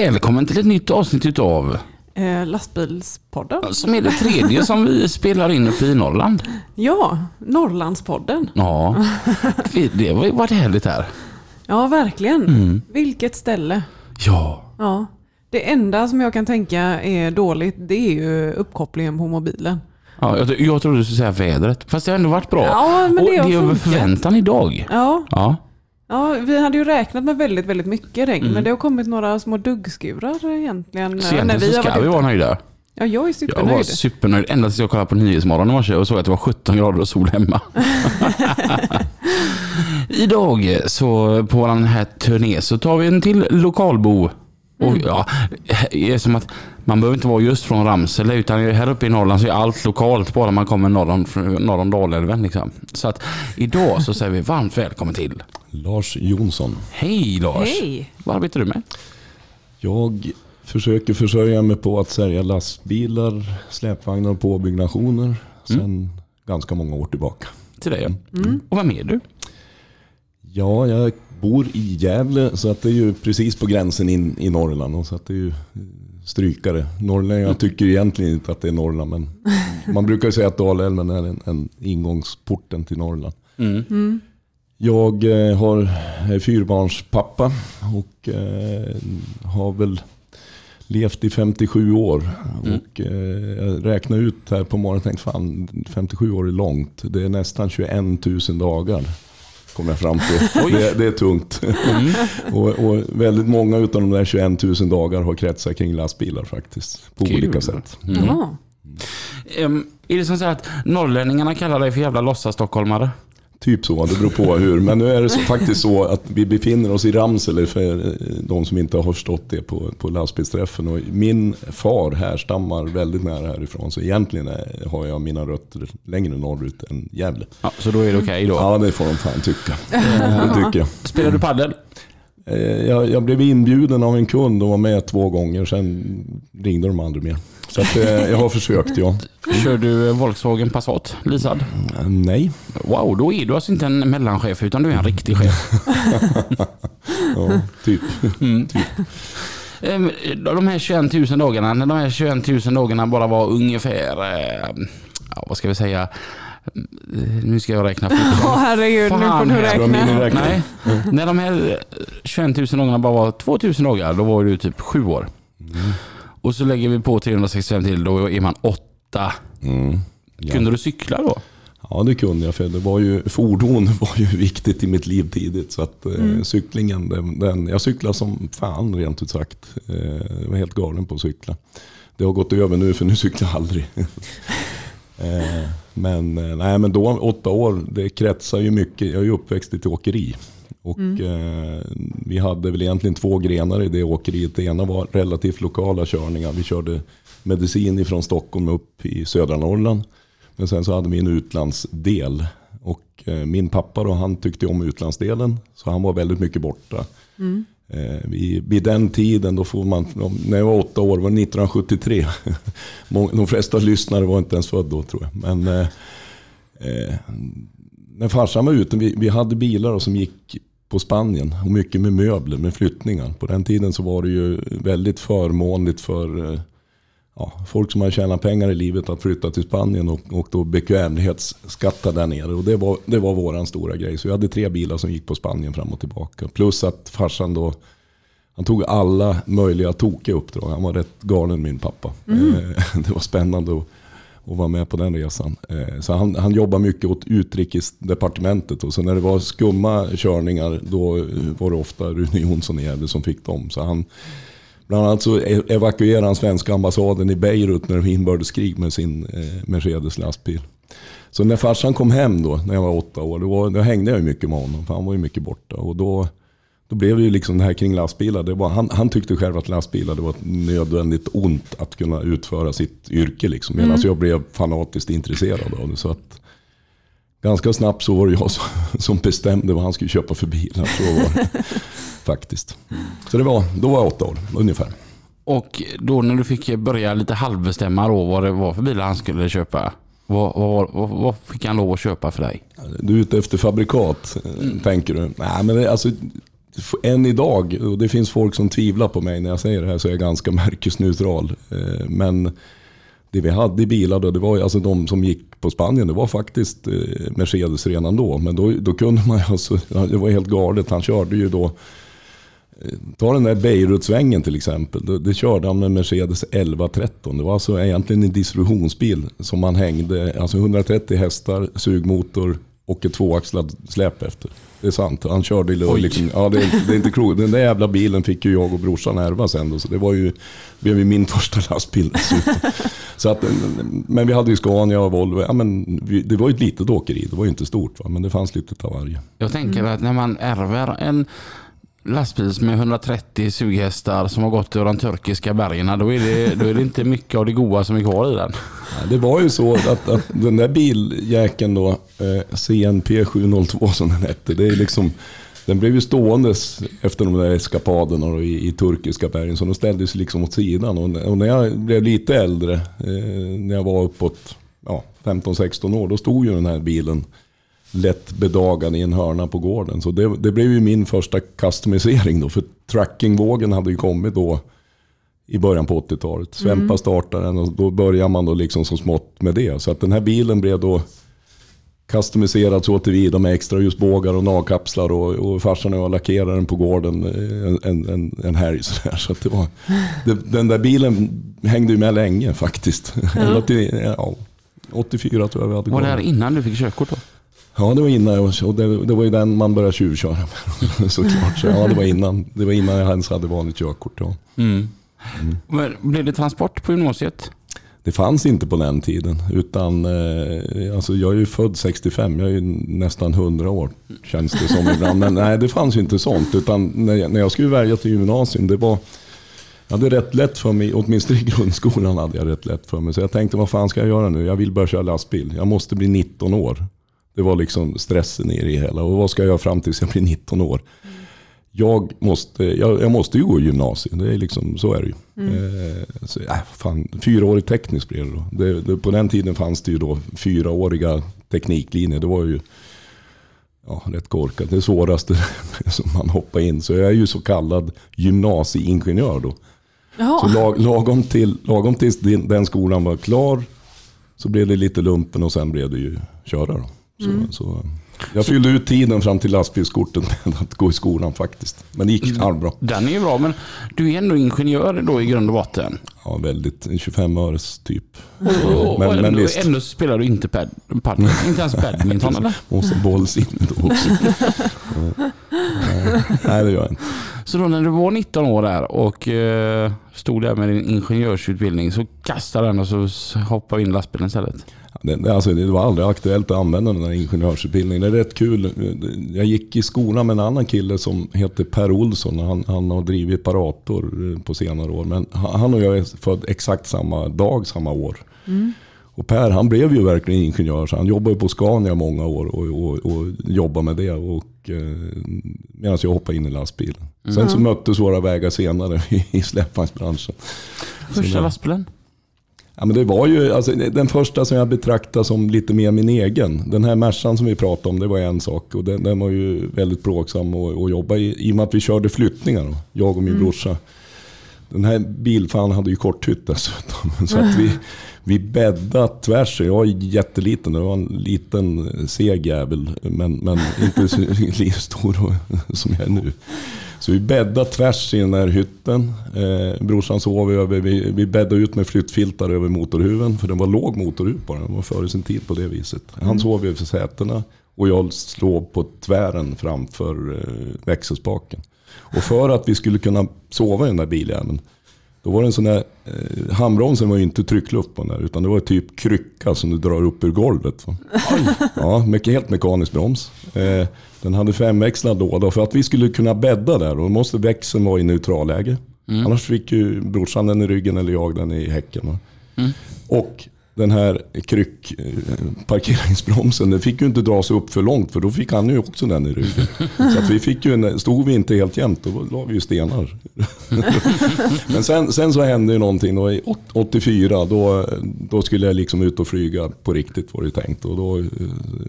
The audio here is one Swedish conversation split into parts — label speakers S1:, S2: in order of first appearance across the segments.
S1: Välkommen till ett nytt avsnitt utav
S2: eh, lastbilspodden.
S1: som är det tredje som vi spelar in uppe i Norrland.
S2: Ja, Norrlandspodden.
S1: Ja, det det har varit härligt här.
S2: Ja, verkligen.
S1: Mm.
S2: Vilket ställe.
S1: Ja,
S2: Ja. Det enda som jag kan tänka är dåligt, det är ju uppkopplingen på mobilen.
S1: ja jag, jag trodde du skulle säga vädret. Fast det har ändå varit bra.
S2: Ja, men
S1: Och
S2: det har
S1: det är över förväntan idag.
S2: Ja,
S1: Ja,
S2: ja, vi hade ju räknat med väldigt, väldigt mycket regn,
S1: Mm.
S2: men det har kommit några små duggskurar egentligen.
S1: så
S2: när
S1: egentligen så ska vi vara nöjda.
S2: Ja, jag är
S1: Jag var
S2: supernöjd.
S1: supernöjd ända tills jag kollade på Nyhetsmorgon i morse och såg att det var 17 grader och sol hemma. Idag så på vår här turné så tar vi en till lokalbo. Och ja, det är som att man behöver inte vara just från Ramsele utan här uppe i Norrland så är allt lokalt bara man kommer norr om, norr om Dalälven. Liksom. Så att idag så säger vi varmt välkommen till.
S3: Lars Jonsson.
S1: Hej Lars!
S2: Hej!
S1: Vad arbetar du med?
S3: Jag försöker försörja mig på att sälja lastbilar, släpvagnar och påbyggnationer sedan ganska många år tillbaka.
S1: Till dig ja. Och vem är du?
S3: Ja, jag bor i Gävle så att det är ju precis på gränsen in i Norrland. Och så att det är ju strykare. Norrlänningar tycker egentligen inte att det är Norrland men man brukar ju säga att Dalälven är en, en ingångsporten till Norrland.
S1: Mm.
S3: Jag eh, har är fyrbarnspappa och eh, har väl levt i 57 år.
S1: Mm.
S3: Och eh, jag räknade ut här på morgonen och tänkte fan 57 år är långt. Det är nästan 21 000 dagar. Kom jag fram till. Det, det är tungt.
S1: Mm.
S3: och, och väldigt många av de där 21 000 dagar har kretsat kring lastbilar faktiskt. På
S1: Kul.
S3: olika sätt.
S1: Mm.
S2: Jaha.
S1: Ehm, är det som så att norrlänningarna kallar dig för jävla låtsas-stockholmare?
S3: Typ så, det beror på hur. Men nu är det så, faktiskt så att vi befinner oss i Ramsele för eh, de som inte har förstått det på, på lastbilsträffen. Och min far härstammar väldigt nära härifrån. Så egentligen är, har jag mina rötter längre norrut än Gävle.
S1: Ja, så då är det okej då.
S3: Ja, det får de fan tycka. Det tycker jag.
S1: Spelar du paddel?
S3: Eh, Jag, jag blev inbjuden av en kund och var med två gånger. Sen ringde de aldrig mer. Så att, eh, jag har försökt, ja.
S1: Kör du Volkswagen Passat, leasad?
S3: Eh, Nej.
S1: Wow, då är du alltså inte en mellanchef utan du är en riktig chef.
S3: Ja, typ.
S1: Ehm, De här 21 000 dagarna, när de här 21 000 dagarna bara var ungefär, eh, ja, vad ska vi säga, Eh, nu ska jag räkna fort.
S2: Åh herregud, nu får
S1: Fan,
S2: du räkna.
S3: räkna?
S1: Nej, när de här 21 000 dagarna bara var 2 000 dagar, då var du typ sju år. Och så lägger vi på 365 till, då är man åtta.
S3: Mm. Ja.
S1: Kunde du cykla då?
S3: Ja det kunde jag för det var ju, fordon var ju viktigt i mitt liv tidigt. Så att eh, cyklingen, den, den, jag cyklade som fan rent ut sagt. Eh, jag var helt galen på att cykla. Det har gått över nu för nu cyklar jag aldrig. eh, men, eh, nej, men då, åtta år, det kretsar ju mycket. Jag är ju uppväxt i ett åkeri. Och eh, vi hade väl egentligen två grenar i det åkeriet. Det ena var relativt lokala körningar. Vi körde medicin ifrån Stockholm upp i södra Norrland. Men sen så hade vi en utlandsdel. Och eh, min pappa då, han tyckte om utlandsdelen. Så han var väldigt mycket borta. Eh, Eh, vid, den tiden, då får man, när jag var åtta år, var 1973. De flesta lyssnare var inte ens födda då tror jag. Men eh, eh när farsan var ute, vi, vi hade bilar som gick på Spanien. Och mycket med möbler, med flyttningar. På den tiden så var det ju väldigt förmånligt för eh, ja, folk som har tjänat pengar i livet att flytta till Spanien och, och då bekvämlighetsskatta där nere. Och det var, det var våran stora grej. Så vi hade tre bilar som gick på Spanien fram och tillbaka. Plus att farsan då, han tog alla möjliga tokiga uppdrag. Han var rätt galen min pappa. Eh, Det var spännande att, att vara med på den resan. Eh, Så han, han jobbade mycket åt utrikesdepartementet. Och så när det var skumma körningar då var det ofta Rune Jonsson i Gävle som fick dem. Så han, Bland annat så e- evakuerade han svenska ambassaden i Beirut när det var inbördeskrig med sin eh, Mercedes lastbil. Så när farsan kom hem då, när jag var åtta år, då, då hängde jag mycket med honom. För han var ju mycket borta. Och då, då blev det ju liksom det här kring lastbilar. Det var, han, han tyckte själv att lastbilar det var ett nödvändigt ont att kunna utföra sitt yrke. Liksom, medan jag blev fanatiskt intresserad av det. Så att, ganska snabbt så var det jag som, bestämde vad han skulle köpa för bilar. Så var det faktiskt. Så det var, då var jag åtta år ungefär.
S1: Och då när du fick börja lite halvbestämma då vad det var för bilar han skulle köpa. Vad, vad, vad, vad fick han lov att köpa för dig?
S3: Du är ute efter fabrikat, mm. tänker du? Nej, men det, alltså, än idag, och det finns folk som tvivlar på mig när jag säger det här, så är jag ganska märkesneutral. Eh, men det vi hade i bilar då, det var alltså de som gick på Spanien, det var faktiskt eh, Mercedes redan då. Men då, då kunde man alltså, det var helt galet. Han körde ju då, eh, ta den där Beirut-svängen till exempel. Det, det körde han med Mercedes 1113. Det var alltså egentligen en distributionsbil som man hängde, alltså 130 hästar, sugmotor och ett tvåaxlat släp efter. Det är sant. Han körde i liksom, ja, det, det, är inte klokt. Den där jävla bilen fick ju jag och brorsan ärva sen. Då, så det var ju, blev ju min första lastbil så att, Men vi hade ju Scania och Volvo. Ja, men vi, det var ju ett litet åkeri. Det var ju inte stort. Va? Men det fanns lite av varje.
S1: Jag tänker att när man ärver en lastbil med 130 sughästar som har gått över de turkiska bergen, då är, det, då är det inte mycket av det goda som är kvar i den.
S3: Det var ju så att, att den där biljäkeln då, eh, CNP 702 som den hette, det är liksom, den blev ju ståendes efter de där eskapaderna då, i, i turkiska bergen, så den ställdes liksom åt sidan. Och, och när jag blev lite äldre, eh, när jag var uppåt ja, 15-16 år, då stod ju den här bilen lätt bedagad i en hörna på gården. Så det, det blev ju min första customisering då. För trackingvågen hade ju kommit då i början på 80-talet. Svempa mm. startade den och då började man då liksom så smått med det. Så att den här bilen blev då customiserad så tillvida med extra ljusbågar och nagkapslar och, och farsan och jag lackerade den på gården en, en, en helg. Så, där. så det var, det, den där bilen hängde ju med länge faktiskt. Ja. ja, 84 tror jag vi hade
S1: Var det här innan du fick körkort då?
S3: Ja, det var innan och det, det var ju den man började tjuvköra med. Såklart. Så, ja, det var innan, det var innan jag ens hade vanligt körkort. Ja. Mm.
S1: Mm. Blev det transport på gymnasiet?
S3: Det fanns inte på den tiden. Utan, eh, alltså jag är ju född 65, jag är ju nästan 100 år känns det som ibland. Men nej, det fanns ju inte sånt. Utan när jag, när jag skulle välja till gymnasium, det var... Jag hade rätt lätt för mig, åtminstone i grundskolan hade jag rätt lätt för mig. Så jag tänkte, vad fan ska jag göra nu? Jag vill börja köra lastbil. Jag måste bli 19 år. Det var liksom stressen i det hela. Och vad ska jag göra fram tills jag blir 19 år? Mm. Jag, måste, jag, jag, måste ju gå i gymnasiet. Det är liksom, så är det ju. Mm. Eh, så, äh, fan, fyraårig teknisk blev det då. Det, det, på den tiden fanns det ju då fyraåriga tekniklinjer. Det var ju ja, rätt korkat. Det svåraste som man hoppar in. Så jag är ju så kallad gymnasieingenjör då. Jaha. Så lag, lagom, till, lagom tills den skolan var klar så blev det lite lumpen och sen blev det ju köra. Då. Mm. så, jag fyllde ut tiden fram till lastbilskortet med att gå i skolan faktiskt. Men det gick mm. halvbra.
S1: Den är ju bra, men du är ändå ingenjör då i grund och botten.
S3: Ja, väldigt. 25 öres typ.
S1: Och, men, men ändå, ändå, spelar du inte pad, pad inte ens badminton eller?
S3: Måste bollsinne då också. Nej, det gör jag inte.
S1: Så då när du var 19 år där och eh, stod där med din ingenjörsutbildning så kastade den och så hoppade in lastbilen istället?
S3: Det, alltså, det var aldrig aktuellt att använda den här ingenjörsutbildningen. Det är rätt kul. Jag gick i skolan med en annan kille som heter Per Olsson. Han, han har drivit Parator eh, på senare år. Men han och jag är född exakt samma dag, samma år. Mm. Och Per han blev ju verkligen ingenjör. Så han jobbade på Scania många år och, och, och jobbade med det. Och, eh, medan jag hoppade in i lastbilen. Mm. Sen så möttes våra vägar senare i släpvagnsbranschen.
S1: Första lastbilen?
S3: Ja, men det var ju alltså, den första som jag betraktar som lite mer min egen. Den här Mercan som vi pratade om, det var en sak. Och den, den var ju väldigt plågsam att, att jobba i. I och med att vi körde flyttningar, då, jag och min mm. brorsa. Den här bilfan hade ju korthytt dessutom. Så att vi, vi bäddade tvärs. Jag var jätteliten, det var en liten seg jävel. Men, men inte så stor som jag är nu. Så vi bäddade tvärs i den här hytten. Eh, brorsan sov över, vi, vi bäddade ut med flyttfiltar över motorhuven. För den var låg motorhuv på den, den var före sin tid på det viset. Han mm. sov över sätena och jag slog på tvären framför eh, växelspaken. Och för att vi skulle kunna sova i den där biljäveln Då var det en sån där, eh, handbromsen var ju inte tryckluft på den där, utan det var typ krycka som du drar upp ur golvet. Ja, mycket, helt mekanisk broms. Eh, den hade femväxlad låda. För att vi skulle kunna bädda där, då måste växeln vara i neutralläge. Annars fick ju brorsan den i ryggen eller jag den i häcken. Va? Och den här kryck, eh, den fick ju inte dras upp för långt för då fick han ju också den i ryggen. Så att vi fick ju, en- stod vi inte helt jämnt då la vi ju stenar. Men sen, sen så hände ju någonting då i åt- 84. Då, då skulle jag liksom ut och flyga på riktigt var det tänkt. Och, då, eh,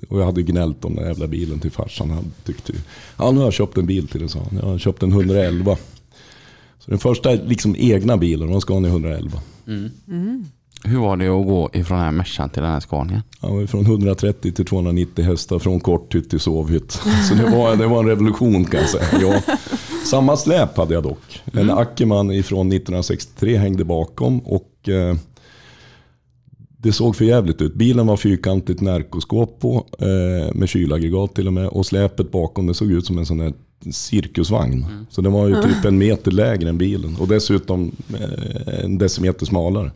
S3: och jag hade gnällt om den jävla bilen till farsan. Han tyckte ju, ja nu har jag köpt en bil till dig sa han. Jag har köpt en 111. Så den första liksom egna bilen, var Scania 111.
S1: Hur var det att gå ifrån den här Mercan till den här Scania?
S3: Ju från 130 till 290 hästar, från korthytt till sovhytt. Så det var, det var en revolution kan jag säga. Ja. Samma släp hade jag dock. En Ackerman ifrån 1963 hängde bakom och eh, det såg för jävligt ut. Bilen var fyrkantigt närkoskåp på, eh, med kylaggregat till och med. Och släpet bakom det såg ut som en sån här cirkusvagn. Så den var ju typ en meter lägre än bilen. Och dessutom eh, en decimeter smalare.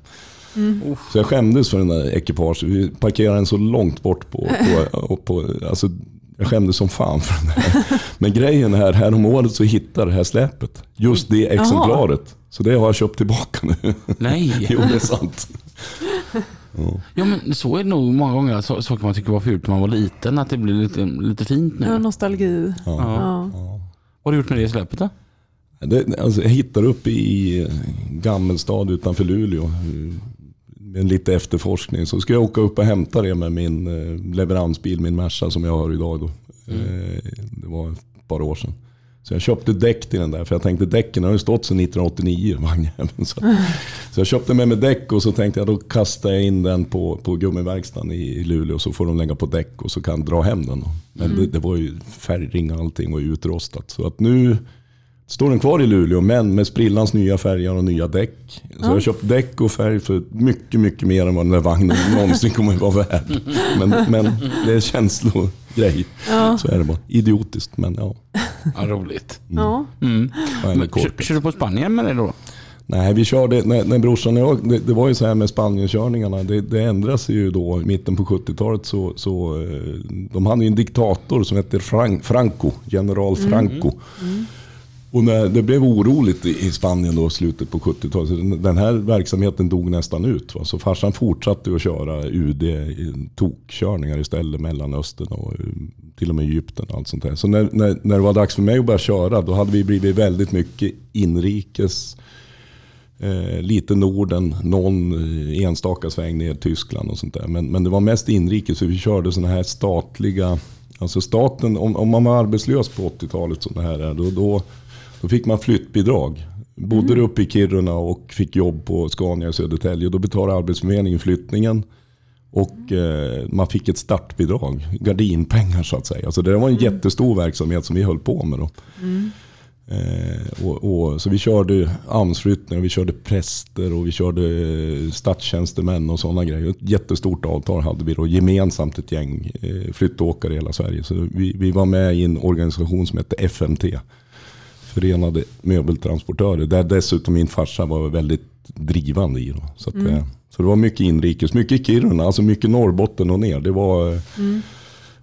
S3: Så jag skämdes för den där ekipaget. Vi parkerade den så långt bort på... på, på alltså, jag skämdes som fan för den där. Men grejen är, här om året så hittade det här släpet. Just det exemplaret. Så det har jag köpt tillbaka nu.
S1: Nej!
S3: jo, det är sant.
S1: Ja men så är det nog många gånger. Så, saker man tycker var fult när man var liten. Att det blir lite, lite fint nu.
S2: Ja, nostalgi.
S3: Ja.
S2: Ja.
S1: Vad har du gjort med det släpet då?
S3: Det, alltså, jag hittade upp i Gammelstad utanför Luleå. Med lite efterforskning. Så ska jag åka upp och hämta det med min eh, leveransbil, min Merca som jag har idag. Då. Eh, det var ett par år sedan. Så jag köpte däck till den där. För jag tänkte däcken har ju stått sedan 1989. vagnjäveln. Så, så jag köpte med mig däck och så tänkte jag då kastar jag in den på, på gummiverkstaden i, i Luleå. Så får de lägga på däck och så kan jag dra hem den. Då. Men det, det var ju färgring och allting ju utrostat. Så att nu Står den kvar i Luleå men med sprillans nya färger och nya däck. Så jag har köpt däck och färg för mycket, mycket mer än vad den där vagnen någonsin kommer att vara värd. Men, men det är känslogrej. Så är det bara. Idiotiskt men ja.
S1: Ja, roligt.
S2: Ja.
S1: Mm.
S3: är det
S1: Men, kör, kör du på Spanien med det då?
S3: Nej, vi körde, när, när brorsan och jag, det, det var ju så här med Spanienkörningarna. Det, det ändras ju då i mitten på 70-talet så, så eh, de hade ju en diktator som hette Fran, Franco, general Franco. Och när det blev oroligt i Spanien då i slutet på 70-talet, den- här verksamheten dog nästan ut. Va? Så farsan fortsatte att köra UD i tokkörningar istället, Mellanöstern och eh, till och med Egypten och allt sånt där. Så när, när, när det var dags för mig att börja köra, då hade vi blivit väldigt mycket inrikes. Eh, lite Norden, någon eh, enstaka sväng ner Tyskland och sånt där. Men, men det var mest inrikes, så vi körde sådana här statliga... Alltså staten, om, om man var arbetslös på 80-talet som det här är, då, då, då fick man flyttbidrag. Bodde du uppe i Kiruna och fick jobb på Scania i Södertälje, då betalade Arbetsförmedlingen flyttningen. Och eh, man fick ett startbidrag, gardinpengar så att säga. Så det var en jättestor verksamhet som vi höll på med då. Eh, och, och, så vi körde AMS-flyttningar, vi körde präster och vi körde eh, statstjänstemän och sådana grejer. Ett jättestort avtal hade vi då, gemensamt ett gäng eh, flyttåkare i hela Sverige. Så vi, vi var med i en organisation som hette FMT. Förenade möbeltransportörer. Där dessutom min farsa var väldigt drivande i. Då. Så, att, eh, så det var mycket inrikes, mycket Kiruna, alltså mycket Norrbotten och ner. Det var... eh,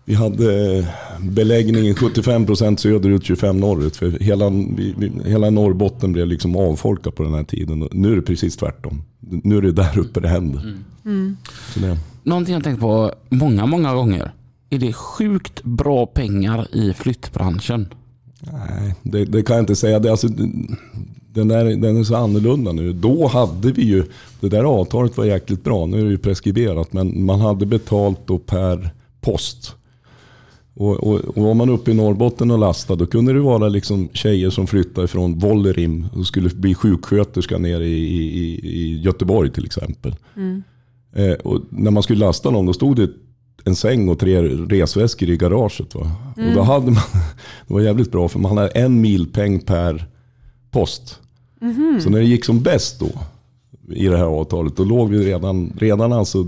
S3: vi hade beläggningen 75% söderut, 25% norrut. För hela, vi, hela Norrbotten blev liksom avfolkat på den här tiden. Nu är det precis tvärtom. Nu är det där uppe det händer. Så det,
S1: Någonting jag tänkt på många, många gånger. Är det sjukt bra pengar i flyttbranschen?
S3: Nej, det, det kan jag inte säga. Det, alltså, den, där, den är så annorlunda nu. Då hade vi ju, det där avtalet var jäkligt bra. Nu är det ju preskriberat. Men man hade betalt då per post. Och, och, och var man uppe i Norrbotten och lastade, då kunde det vara liksom tjejer som flyttade från Vollerim och skulle bli sjuksköterska nere i, i, i Göteborg till exempel. Eh, och när man skulle lasta någon, då stod det en säng och tre resväskor i garaget. Va? Och då hade man, det var jävligt bra för man hade en milpeng per post. Så när det gick som bäst då, i det här avtalet, då låg vi redan, redan alltså,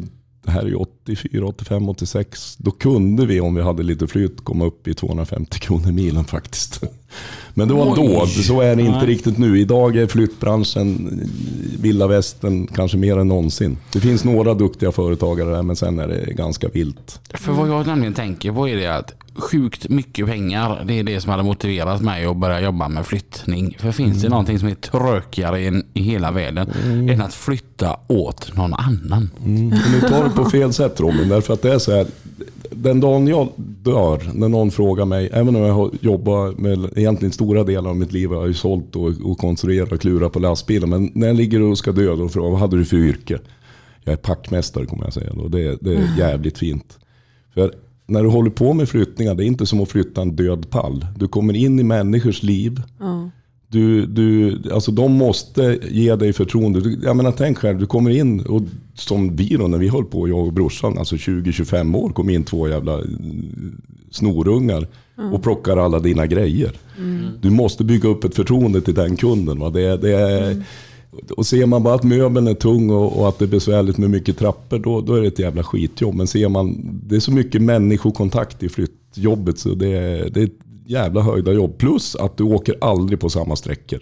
S3: det här är ju 84, 85, 86. Då kunde vi om vi hade lite flyt komma upp i 250 kronor milen faktiskt. Men det var
S1: Oj.
S3: då, så är det inte
S1: Nej.
S3: riktigt nu. Idag är flyttbranschen, vilda västern, kanske mer än någonsin. Det finns några duktiga företagare där men sen är det ganska vilt.
S1: För vad jag nämligen tänker på är det att sjukt mycket pengar, det är det som hade motiverat mig att börja jobba med flyttning. För finns det någonting som är tråkigare i, i hela världen än att flytta åt någon annan?
S3: Mm. Nu tar du på fel sätt Robin, därför att det är så här. Den dagen jag dör, när någon frågar mig, även om jag har jobbat med egentligen stora delar av mitt liv, jag har ju sålt och, och konstruerat och klurat på lastbilar. Men när jag ligger och ska dö, då frågar vad hade du för yrke? Jag är packmästare kommer jag säga. Och det, det är jävligt fint. För när du håller på med flyttningar, det är inte som att flytta en död pall. Du kommer in i människors liv.
S2: Ja.
S3: Du, du, alltså de måste ge dig förtroende. Jag menar, tänk själv, du kommer in och som vi då när vi höll på, jag och brorsan, alltså 20-25 år, kom in två jävla eh, snorungar och plockar alla dina grejer. Du måste bygga upp ett förtroende till den kunden. Va? Det, det är, Och ser man bara att möbeln är tung och, och att det är besvärligt med mycket trappor, då, då är det ett jävla skitjobb. Men ser man, det är så mycket människokontakt i flyttjobbet så det det jävla höjda jobb. Plus att du åker aldrig på samma sträckor.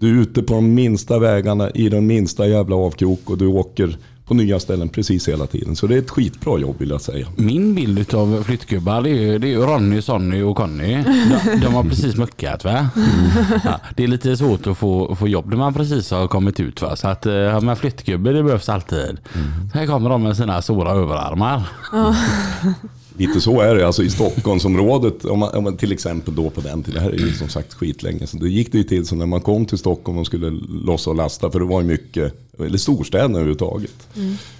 S3: Du är ute på de minsta vägarna i den minsta jävla avkrok och du åker på nya ställen precis hela tiden. Så det är ett skitbra jobb vill jag säga.
S1: Min bild av flyttgubbar det är det är Ronny, Sonny och Conny. De, de har precis muckat va? Ja, det är lite svårt att få, få jobb när man precis har kommit ut va. Så att uh, ja, men flyttgubbe det behövs alltid. Så här kommer de med sina stora överarmar.
S3: Lite så är det. Alltså i Stockholmsområdet, om man, om man till exempel då på den tiden, det här är ju som sagt skitlänge sedan. Det gick det ju till så när man kom till Stockholm och skulle lossa och lasta, för det var ju mycket, eller storstäderna överhuvudtaget.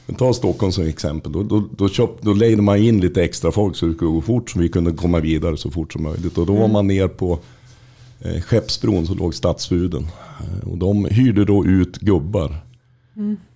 S3: Men ta Stockholm som exempel, då, då, då, köp, då lejde man in lite extra folk så det skulle gå fort, så vi kunde komma vidare så fort som möjligt. Och då var man ner på eh, Skeppsbron så låg Stadsfuden. Eh, Och de hyrde då ut gubbar.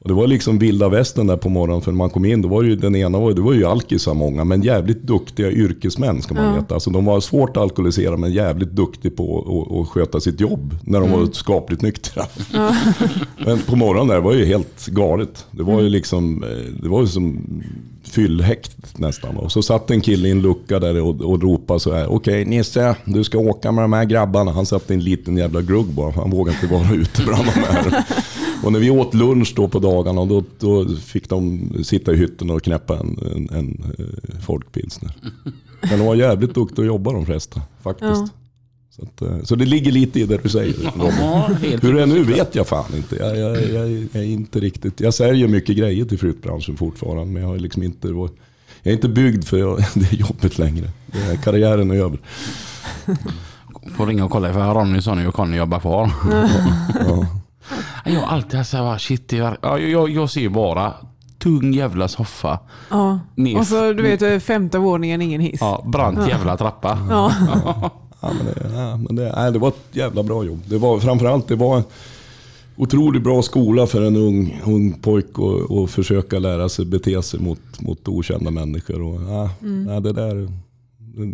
S3: Och det var liksom vilda västern där på morgonen för när man kom in. Då var ju, den ena var, det var ju alkisar många, men jävligt duktiga yrkesmän ska man veta. Alltså de var svårt alkoholiserade men jävligt duktiga på att, sköta sitt jobb när de var skapligt nyktra. men på morgonen där var ju helt galet. Det var ju liksom, eh, det var ju som fyllhäkt nästan. Och så satt en kille i en lucka där och, och ropade så här. Okej Nisse, du ska åka med de här grabbarna. Han satt i en liten jävla glugg bara. Han vågade inte vara ute bland de här. Och när vi åt lunch då på dagarna, då, då fick de sitta i hytten och knäppa en, en, en eh, folkpilsner. Men de var jävligt duktiga att jobba de flesta, faktiskt.
S2: Ja.
S3: Så, att, eh, så det ligger lite i det du säger.
S1: Ja,
S3: Hur det är nu vet jag fan inte. Jag, jag, jag, jag är inte riktigt. Jag säljer mycket grejer till flyttbranschen fortfarande. Men jag, har liksom inte, jag är inte byggd för det jobbet längre. Är, karriären är över.
S1: Får ringa och kolla för Ronny, Sonny och Conny jobbar kvar.
S3: Ja.
S1: Jag har alltid haft såhär, shit, det är, ja, jag, jag ser bara tung jävla soffa.
S2: Ja.
S1: Ner-
S2: Och så du vet femte våningen, ingen hiss.
S1: Ja, brant jävla trappa.
S2: Ja.
S3: Ja, men det, ja, men det, nej, det var ett jävla bra jobb. Det var, framförallt det var en otroligt bra skola för en ung, ung pojk att att försöka lära sig bete sig mot, mot okända människor. Och, ja, ja, det där,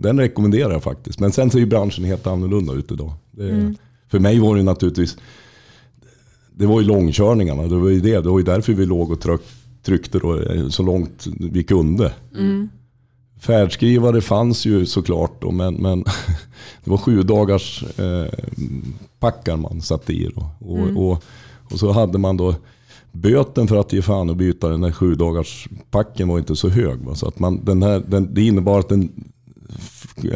S3: den rekommenderar jag faktiskt. Men sen ser ju branschen helt annorlunda ut idag. Det, För mig var det naturligtvis, det var ju långkörningarna. Det var ju det. Det var ju därför vi låg och tryck, tryckte då, eh, så långt vi kunde. Färdskrivare fanns ju såklart då, men, men det var sju dagars eh, packar man satte i. Då. Och, och, och så hade man då böten för att ge fan och byta den där sju dagars packen var inte så hög. Va? Så att man, den här, den, det innebar att den,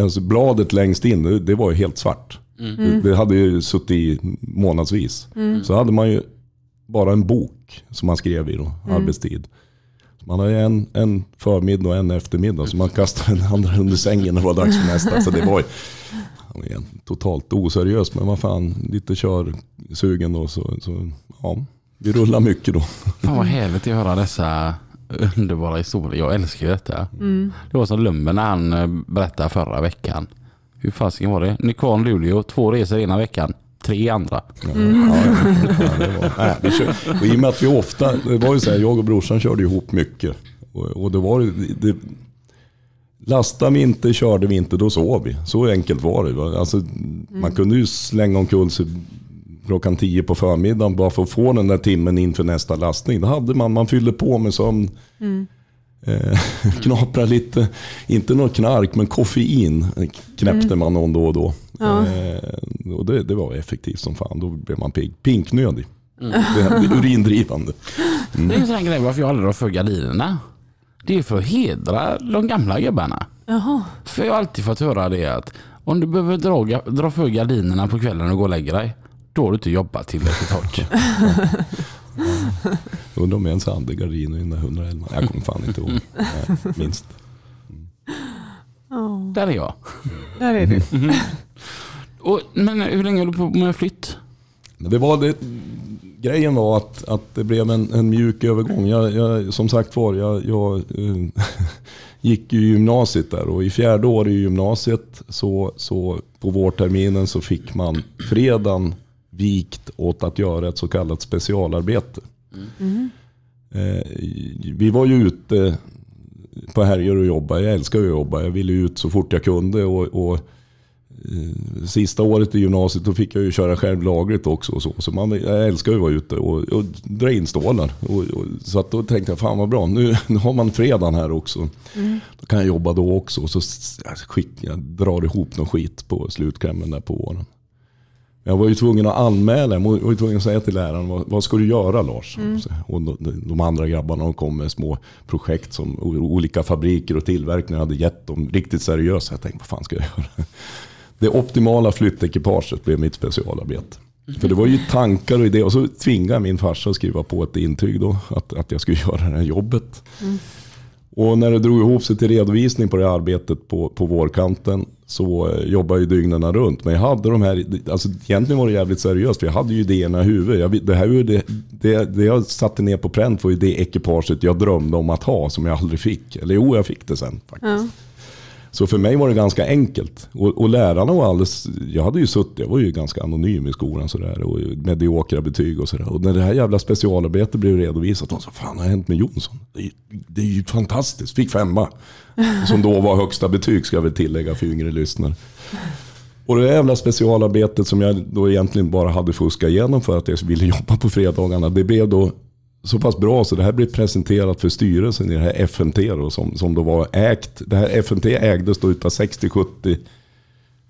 S3: alltså bladet längst in, det, det var ju helt svart. Det, det hade ju suttit i månadsvis. Så hade man ju bara en bok som man skrev i då, arbetstid. Man har ju en, en förmiddag och en eftermiddag så man kastade den andra under sängen när det var dags för nästa. Så det var ju totalt oseriös men vad fan, lite körsugen då så, så ja, vi rullar mycket då.
S1: Fan vad härligt att höra dessa underbara historier. Jag älskar ju detta. Det var som Lumber när han eh, berättade förra veckan. Hur fasiken var det? Nykvarn, Luleå, två resor ena veckan. Tre andra.
S3: Ja, ja, ja, det var, nej, det kör, och I och med att vi ofta, det var ju så här, jag och brorsan körde ihop mycket. Och, och det var det, det, Lastade vi inte, körde vi inte, då sov vi. Så enkelt var det. Alltså, Man kunde ju slänga omkull sig klockan tio på förmiddagen bara för att få den där timmen inför nästa lastning. Det hade man, man fyllde på med sömn. Eh, knapra lite, inte något knark, men koffein knäppte man någon då och då.
S2: Ja.
S3: Eh, och det, det var effektivt som fan, då blev man pigg. Pinknödig. Det, det är urindrivande.
S1: Det är en sån grej varför jag aldrig drar för gardinerna. Det är för att hedra de gamla gubbarna.
S2: Jaha.
S1: För jag har alltid fått höra det att om du behöver dra, dra för gardinerna på kvällen och gå och lägga dig, då har du inte jobbat tillräckligt hårt.
S3: Undrar om jag ens hade gardiner i den där 111. Jag kommer fan inte ihåg. Nej, minst.
S2: Ja,
S1: Där är jag.
S2: där är du.
S1: Och, men hur länge höll du på med flytt?
S3: Det var det, grejen var att, att det blev en, en mjuk övergång. Jag, jag, som sagt var, jag, jag eh, gick ju gymnasiet där och i fjärde året i gymnasiet så, så på vårterminen så fick man fredagen vikt åt att göra ett så kallat specialarbete. Mm. vi var ju ute på helger och jobbade. Jag älskar att jobba. Jag ville ut så fort jag kunde. Och, och eh, Sista året i gymnasiet då fick jag ju köra själv lagligt också. Och så så man, jag älskar ju att vara ute och, och dra in stålar. Och, och, så att då tänkte jag, fan vad bra. Nu, nu har man fredagen här också. Då kan jag jobba då också. Och så skick, jag drar ihop någon skit på slutklämmen där på våren. Jag var ju tvungen att anmäla, jag var ju tvungen att säga till läraren, vad, vad ska du göra Lars? Så- Och de, de andra grabbarna de kom med små projekt som olika fabriker och tillverkningar hade gett dem riktigt seriösa. Jag tänkte, vad fan ska jag göra? Det optimala flyttekipaget blev mitt specialarbete. För det var ju tankar och idéer. Och så tvingade min farsa att skriva på ett intyg då, att, att jag skulle göra det här jobbet. Och när det drog ihop sig till redovisning på det här arbetet på, på vårkanten så eh, jobbade jag ju dygnen runt. Men jag hade de här, alltså egentligen var det jävligt seriöst för jag hade ju idéerna i huvudet. Jag, det, här det, det, det jag satte ner på pränt var ju det ekipaget jag drömde om att ha som jag aldrig fick. Eller jo, jag fick det sen faktiskt.
S2: Ja.
S3: Så för mig var det ganska enkelt. Och, och lärarna var alldeles, jag hade ju suttit, jag var ju ganska anonym i skolan sådär. Och mediokra betyg och sådär. Och när det här jävla specialarbetet blev redovisat, de sa fan vad har hänt med Jonsson? Det är, det är ju fantastiskt, fick femma. Som då var högsta betyg ska jag väl tillägga för yngre lyssnare. Och det jävla specialarbetet som jag då egentligen bara hade fuskat igenom för att jag ville jobba på fredagarna. Det blev då så pass bra så det här blev presenterat för styrelsen i det här FMT då, som, som då var ägt. Det här FMT ägdes då utav 60-70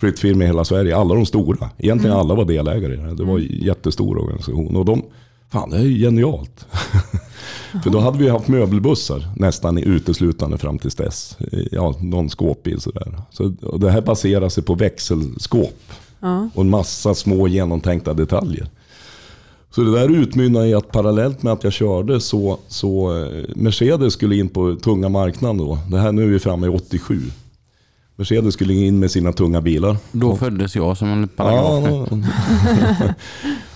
S3: flyttfirmor i hela Sverige. Alla de stora. Egentligen alla var delägare i det här. Det var en jättestor organisation. Och de, fan det är ju genialt. För då hade vi haft möbelbussar nästan uteslutande fram tills dess. Ja, någon skåpbil sådär. Så och det här baserar sig på växelskåp.
S2: Ja.
S3: Och en massa små genomtänkta detaljer. Så det där utmynnade i att parallellt med att jag körde så, så eh, Mercedes skulle in på tunga marknaden då. Det här nu är vi framme i 87. Mercedes skulle in med sina tunga bilar.
S1: Då föddes jag som en paragraf.
S3: Ja,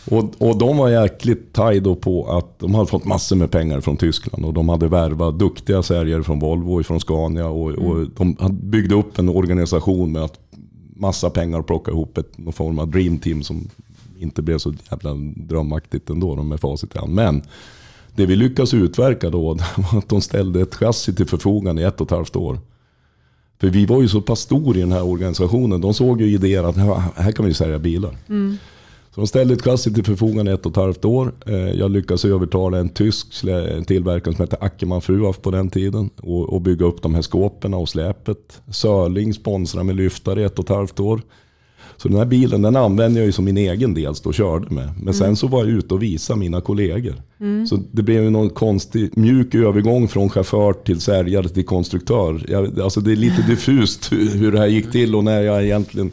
S3: och, och de var jäkligt taj då på att de hade fått massor med pengar från Tyskland. Och de hade värvat duktiga säljare från Volvo och från Scania. Och, och de hade byggt upp en organisation med att massa pengar och plocka ihop ett, någon form av dream team som inte blev så jävla drömmaktigt ändå de med facit i hand. Men det vi lyckades utverka då var att de ställde ett chassi till förfogande i ett och ett halvt år. För vi var ju så pass stor i den här organisationen. De såg ju idéer att här kan vi sälja bilar. Så de ställde ett chassi till förfogande i ett och ett halvt år. Eh, Jag lyckades övertala en tysk tillverkare som hette Ackermann Fruaf på den tiden. Och, och bygga upp de här skåpen och släpet. Sörling sponsrade med lyftare i ett och ett halvt år. Så den här bilen den använde jag ju som min egen del och körde med. Men sen så var jag ute och visade mina kollegor. Så det blev ju någon konstig mjuk övergång från chaufför till säljare till konstruktör. Jag, alltså det är lite diffust hur, hur det här gick till och när jag egentligen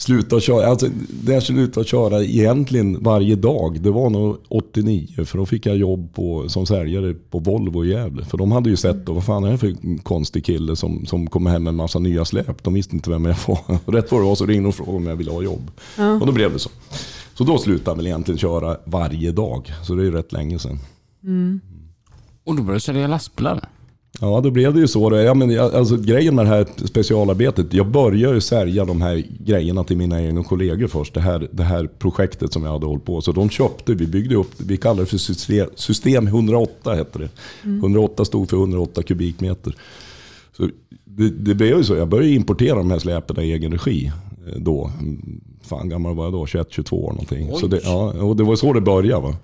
S3: slutade köra. Alltså det jag slutade köra egentligen varje dag, det var nog 89. För då fick jag jobb på, som säljare på Volvo i Gävle. För de hade ju sett, då, vad fan är det för konstig kille som, som kommer hem med en massa nya släp. De visste inte vem jag var. Och rätt vad det var så ringde de och frågade om jag ville ha jobb. Och då blev det så. Så då slutade jag väl egentligen köra varje dag. Så det är ju rätt länge sedan.
S1: Och då började du sälja lastbilar.
S3: Ja, då blev det ju så. Ja, men, alltså, grejen med det här specialarbetet, jag började ju sälja de här grejerna till mina egna kollegor först. Det här, det här projektet som jag hade hållit på. Så de köpte, vi byggde upp, vi kallade det för system, system 108 hette det. 108 stod för 108 kubikmeter. Så det, det blev ju så, jag började importera de här släpen i egen regi eh, då. mm, fan gammal var jag då? 21-22 år någonting. Så det, ja, och det var så det började. Va?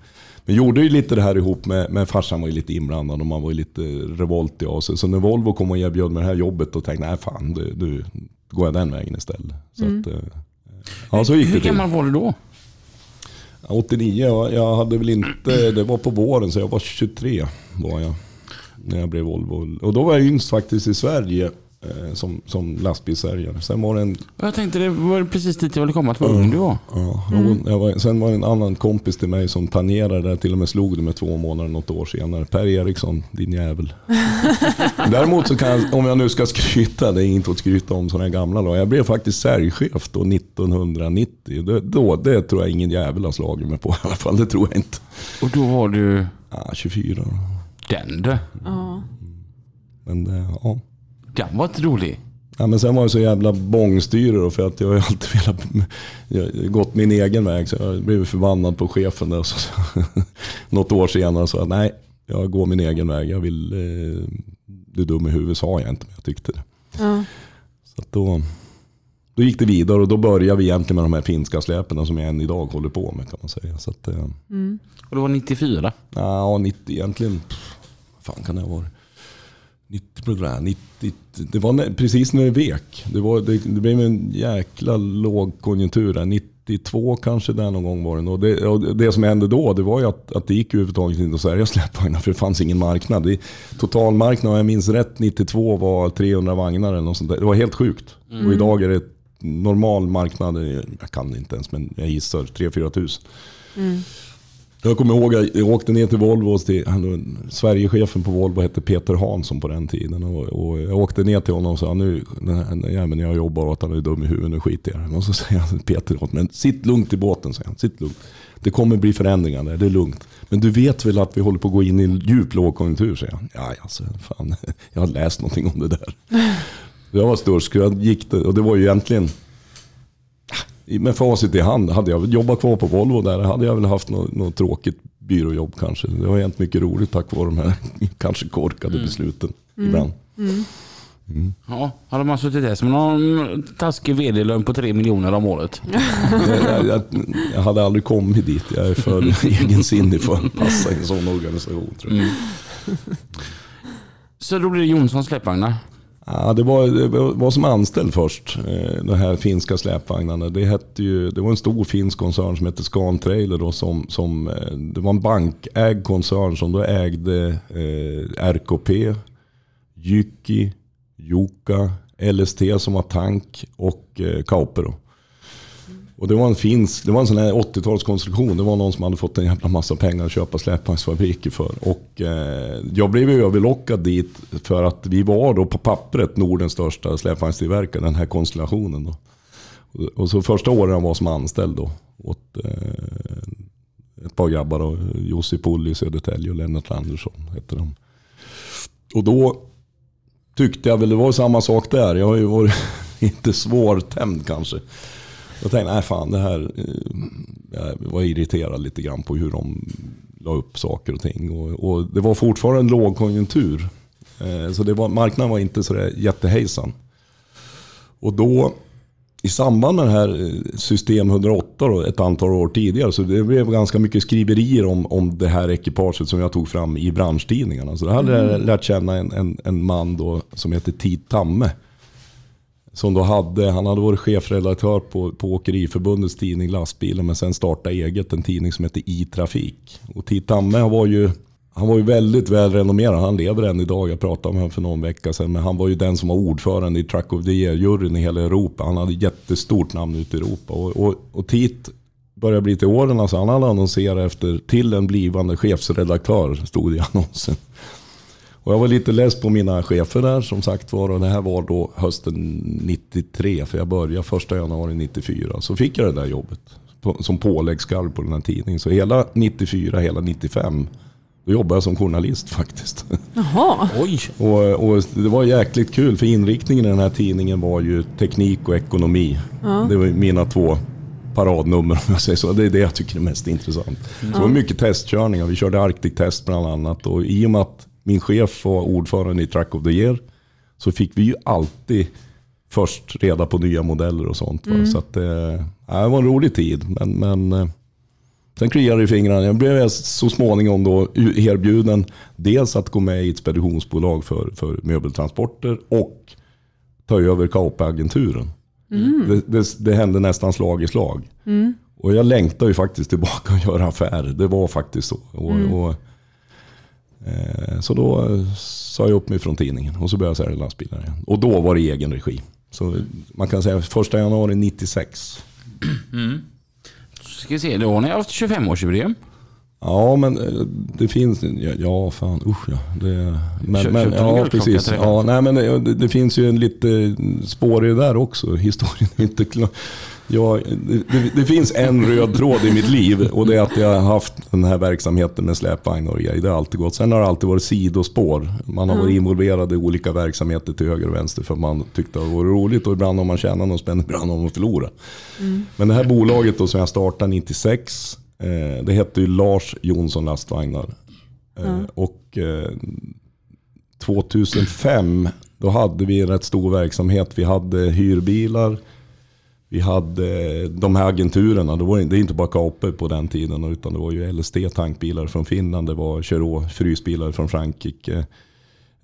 S3: Men gjorde ju lite det här ihop med, med farsan var ju lite inblandad och man var ju lite revoltig av sig. Så när Volvo kom och erbjöd mig det här jobbet då tänkte jag, nej fan, du, du går jag den vägen istället. Så, att, eh, ja, så gick
S1: Hur
S3: det till.
S1: gammal var du då?
S3: 89, jag, jag hade väl inte, det var på våren så jag var 23 var jag. När jag blev Volvo. Och då var jag yngst faktiskt i Sverige som, som lastbilssäljare. Sen var det en,
S1: Jag tänkte det var precis dit jag ville komma, att vad ung du var.
S3: ja, jag var, sen var det en annan kompis till mig som planerade det. Till och med slog det med två månader något år senare. Per Eriksson, din jävel. Däremot så kan jag, om jag nu ska skryta, det är inte att skryta om sådana här gamla lag. Jag blev faktiskt säljchef då 1990. Det, då, det tror jag ingen jävel har slagit mig på i alla fall. Det tror jag inte.
S1: Och då var du
S3: Ja, 24.
S1: den du.
S2: Ja.
S3: Men eh, ja.
S1: Var inte rolig.
S3: Ja, men sen var det så jävla bångstyre då, för att jag har alltid velat... Jag har gått min egen väg så jag blev förbannad på chefen där. Så, något år senare sa jag nej, jag går min egen väg. Jag vill... Eh, du är dum i huvudet sa jag inte, men jag tyckte det.
S2: Ja.
S3: Så att då, då gick det vidare och då började vi egentligen med de här finska släpen som jag än idag håller på med kan man säga. Så att, eh,
S1: Och det var 94.
S3: Ja, 90 egentligen. pff, Vad fan kan det ha varit? 90 program, 90, det var precis när det vek. Det, var, det, det blev en jäkla lågkonjunktur där. 92 kanske där någon gång var det. Och det, och det som hände då det var ju att, att det gick överhuvudtaget inte att sälja släpvagnar för det fanns ingen marknad. Det, totalmarknaden, om jag minns rätt, 92 var 300 vagnar eller något sånt där. Det var helt sjukt. Och idag är det normal marknad, jag kan inte ens men jag gissar 3-4 tusen. Jag kommer ihåg jag åkte ner till Volvo. Till, han, Sverigechefen på Volvo hette Peter Hansson på den tiden. Och, och jag åkte ner till honom och sa nu, den här jäveln jag jobbar åt han är dum i huvudet, nu skiter jag i det." Och så säger han Peter åt men sitt lugnt i båten, säger han. Sitt lugnt. Det kommer bri förändringar där, det är lugnt. Men du vet väl att vi håller på att gå in i en djup lågkonjunktur, säger han. Ja, alltså, fan, jag har läst någonting om det där. Jag var störst, jag gick det, och det var ju egentligen med facit i hand, hade jag jobbat kvar på Volvo där hade jag väl haft något, något tråkigt byråjobb kanske. Det har hänt mycket roligt tack vare de här kanske korkade besluten ibland.
S1: Ja, hade man suttit där som någon taskig vd-lön på 3 miljoner om året.
S3: Jag, jag, jag, jag hade aldrig kommit dit. Jag är för egensinnig för att passa i en sån organisation tror jag.
S1: Så då blev det Jonssons släpvagnar.
S3: Ja, det, var, det var som anställd först, eh, de här finska släpvagnarna. Det, hette ju, det var en stor finsk koncern som hette Scan Trailer. Då, som, som, eh, det var en bankägd koncern som då ägde eh, RKP, Jyki, Joka, LST som var tank och eh, Kauper. Och det var en finsk, det var en sån här 80-talskonstruktion. Det var någon som hade fått en jävla massa pengar att köpa släpvagnsfabriker för. Och eh, jag blev ju överlockad dit för att vi var då på pappret Nordens största släpvagnstillverkare, den här konstellationen. Då. Och, så första åren jag var som anställd då åt eh, ett par grabbar, då, Jussi Pulli i Södertälje och Lennart Andersson hette de. Och då tyckte jag väl, det var samma sak där. Jag har ju varit inte svårtämd kanske. Jag tänkte, nej fan det här, eh, jag var irriterad lite grann på hur de la upp saker och ting. Och, och det var fortfarande en lågkonjunktur. Eh, Så det var, marknaden var inte sådär jättehejsan. Och då, i samband med det här eh, System 108 då, ett antal år tidigare, så det blev ganska mycket skriverier om, om det här ekipaget som jag tog fram i branschtidningarna. Så då hade jag lärt känna en, en, en man då som heter Tit Tamme. Som då hade, han hade varit chefredaktör på, på Åkeriförbundets tidning Lastbilen men sen startade eget en tidning som heter I-trafik. Och Tamme var ju han var ju väldigt välrenommerad. Han lever än idag. Jag pratade med honom för någon vecka sedan. Men han var ju den som var ordförande i Truck of the Year-juryn i hela Europa. Han hade jättestort namn ute i Europa. Och, och, och Tit börjar bli till åren. Alltså han hade annonserat efter till en blivande chefsredaktör, stod det i annonsen. Och jag var lite less på mina chefer där som sagt var. Och det här var då hösten 93. För jag började första januari 94. Så fick jag det där jobbet. På, som påläggskalv på den här tidningen. Så hela 94, hela 95. Då jobbade jag som journalist faktiskt.
S2: Jaha.
S1: Oj!
S3: Och, och det var jäkligt kul för inriktningen i den här tidningen var ju teknik och ekonomi. Det var mina två paradnummer om jag säger så. Det är det jag tycker är mest intressant. Så det var mycket testkörningar. Vi körde Arctic Test bland annat. Och i och med att min chef var ordförande i Truck of the Year så fick vi ju alltid först reda på nya modeller och sånt. va. Så att, eh, det var en rolig tid. Men, men eh, sen kliade det i fingrarna. Jag blev så småningom då erbjuden dels att gå med i ett speditionsbolag för, för möbeltransporter och ta över KP-agenturen. Det, det, det hände nästan slag i slag. Och jag längtar ju faktiskt tillbaka och göra affärer. Det var faktiskt så. Och, och, så då eh, sa jag upp mig från tidningen och så började jag sälja lastbilar igen. Och då var det i egen regi. Så man kan säga första januari 96.
S1: Ska vi se, då har ni haft 25-årsjubileum.
S3: Ja, men eh, det finns... Ja, ja fan usch ja. Det, men,
S1: Kö-
S3: men, ja, precis. Ja, nej, men det, det finns ju en lite spår i det där också. Historien är inte klar. Ja, det, det, finns en röd tråd i mitt liv och det är att jag har haft den här verksamheten med släpvagnar och grejer. Det har alltid gått. Sen har det alltid varit sidospår. Man har varit involverad i olika verksamheter till höger och vänster för att man tyckte det var roligt och ibland har man tjänat någon spänn, ibland har man förlorat. Men det här bolaget då som jag startade 96, eh, det hette ju Lars Jonsson Lastvagnar. Eh, och eh, 2005 då hade vi en rätt stor verksamhet. Vi hade hyrbilar. Vi hade de här agenturerna. Det var det är inte bara Kape på den tiden. Utan det var ju LSD tankbilar från Finland. Det var Chero frysbilar från Frankrike.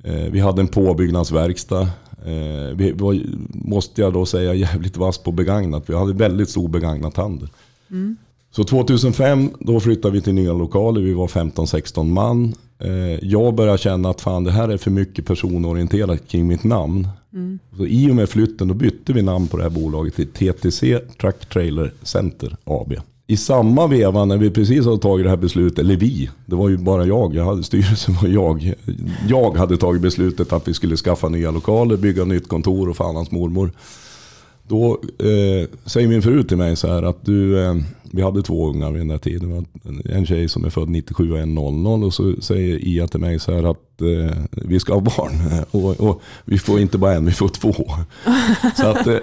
S3: Eh, Vi hade en påbyggnadsverkstad. Eh, Vi var, måste jag då säga, jävligt vass på begagnat. Vi hade väldigt stor begagnat handel. Så 2005 då flyttade vi till nya lokaler. Vi var 15-16 man. Eh, Jag började känna att fan det här är för mycket personorienterat kring mitt namn. Så I och med flytten då bytte vi namn på det här bolaget till TTC Truck Trailer Center AB. I samma veva när vi precis hade tagit det här beslutet, eller vi, det var ju bara jag, jag hade, styrelsen var jag. Jag hade tagit beslutet att vi skulle skaffa nya lokaler, bygga nytt kontor och fan hans mormor. Då eh, säger min fru till mig så här att du, eh, vi hade två ungar vid den där tiden. En tjej som är född 97 och en 00. Och så säger Ia till mig så här att eh, vi ska ha barn. Och, och vi får inte bara en, vi får två. Så att eh,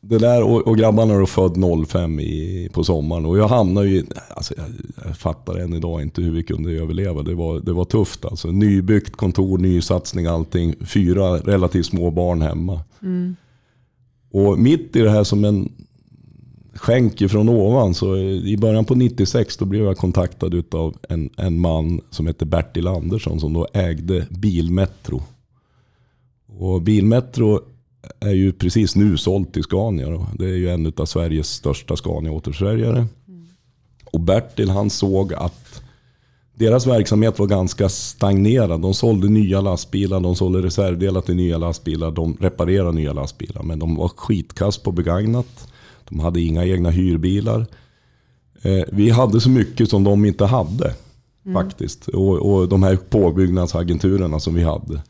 S3: det där, och, och grabbarna är född 05 i, på sommaren. Och jag hamnar ju, alltså jag, jag fattar än idag inte hur vi kunde överleva. Det var, det var tufft alltså. Nybyggt kontor, ny satsning, allting. Fyra relativt små barn hemma. Mm. Och mitt i det här som en skänk ifrån ovan så i början på 96 då blev jag kontaktad av en, en man som hette Bertil Andersson som då ägde Bilmetro. Och Bilmetro är ju precis nu sålt till Scania. Då. Det är ju en av Sveriges största Scania-återförsäljare. Och Bertil han såg att deras verksamhet var ganska stagnerad. De sålde nya lastbilar, de sålde reservdelar till nya lastbilar, de reparerade nya lastbilar. Men de var skitkast på begagnat. De hade inga egna hyrbilar. Eh, vi hade så mycket som de inte hade faktiskt. Och, och de här påbyggnadsagenturerna som vi hade.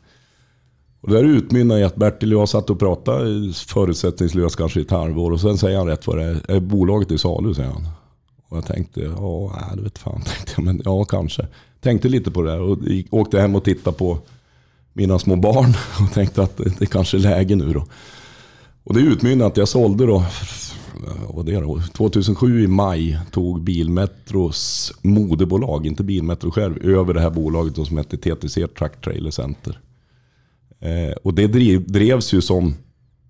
S3: Och det där utmynnade i att Bertil och jag satt och pratade förutsättningslöst kanske i ett halvår. Och sen säger han rätt vad det är. Är bolaget i salu? säger han. Och jag tänkte, ja, nej, det vet fan. Tänkte jag, men ja, kanske. Tänkte lite på det där och åkte hem och tittade på mina små barn. Och tänkte att det, kanske är läge nu då. Och det utmynnade att jag sålde då, vad var det då? 2007 i maj tog Bilmetros moderbolag, inte Bilmetro själv, över det här bolaget då som hette TTC Truck Trailer Center. Eh, och det drev, drevs ju som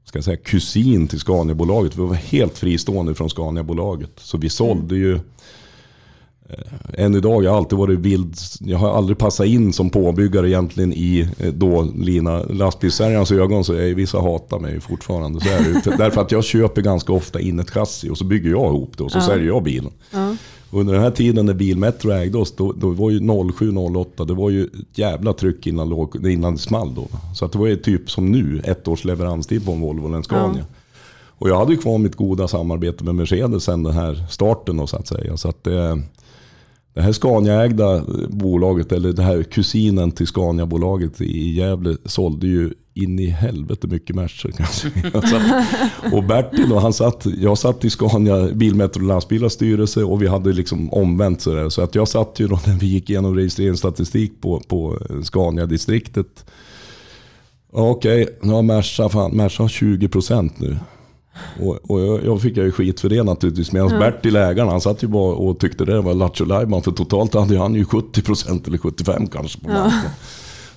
S3: ska jag säga, kusin till Scania-bolaget. Vi var helt fristående från Scania-bolaget. Så vi sålde ju eh, än idag, jag har alltid varit vild. Jag har aldrig passat in som påbyggare egentligen i eh, då Lina lastbilssäljarens ögon. Så är, vissa hatar mig fortfarande. Så är det. Därför att jag köper ganska ofta in ett chassi och så bygger jag ihop det och så säljer jag bilen. Och Under den här tiden när Bilmetro ägde oss, då, då var ju 07-08, det var ju ett jävla tryck innan, låg- innan det small då. Så att det var ju typ som nu, ett års leveranstid på en Volvo eller en Scania. Och jag hade ju kvar mitt goda samarbete med Mercedes sen den här starten då, så att säga. Så att det, det här Scania-ägda bolaget, eller det här kusinen till Scania-bolaget i Gävle sålde ju in i helvete mycket att- Och Bertil och han satt, jag satt i Scania Bilmetro lastbilars styrelse och vi hade liksom omvänt sådär. Så att jag satt ju då när vi gick igenom registreringsstatistik på, på Scania-distriktet. Ja, Okej, nu har Merca, fan, Merca har 20% nu. Och, och jag, jag fick ju skit för det naturligtvis. Medan Bertil, ägaren, han satt ju bara och tyckte det var lattjo För totalt hade han ju 70% eller 75% kanske på marknaden.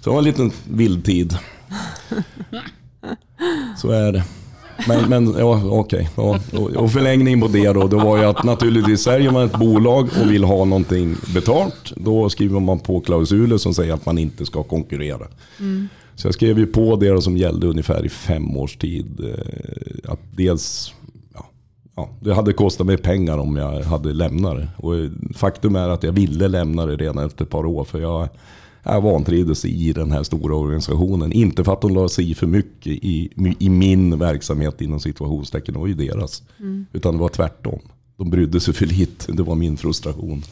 S3: Så det var en liten vild tid. Så är det. Men, men ja, okej. Ja. Och, förlängning på det då, det var ju att naturligtvis säljer man ett bolag och vill ha någonting betalt, då skriver man på klausuler som säger att man inte ska konkurrera. Så jag skrev ju på det som gällde ungefär i fem års tid. eh, Att dels, ja, ja, det hade kostat mig pengar om jag hade lämnat det. Och faktum är att jag ville lämna det redan efter ett par år. För jag, jag vantrivdes i den här stora organisationen. Inte för att de la sig i för mycket i, i min verksamhet inom situationstecken. Det var ju deras. Utan det var tvärtom. De brydde sig för lite. Det var min frustration.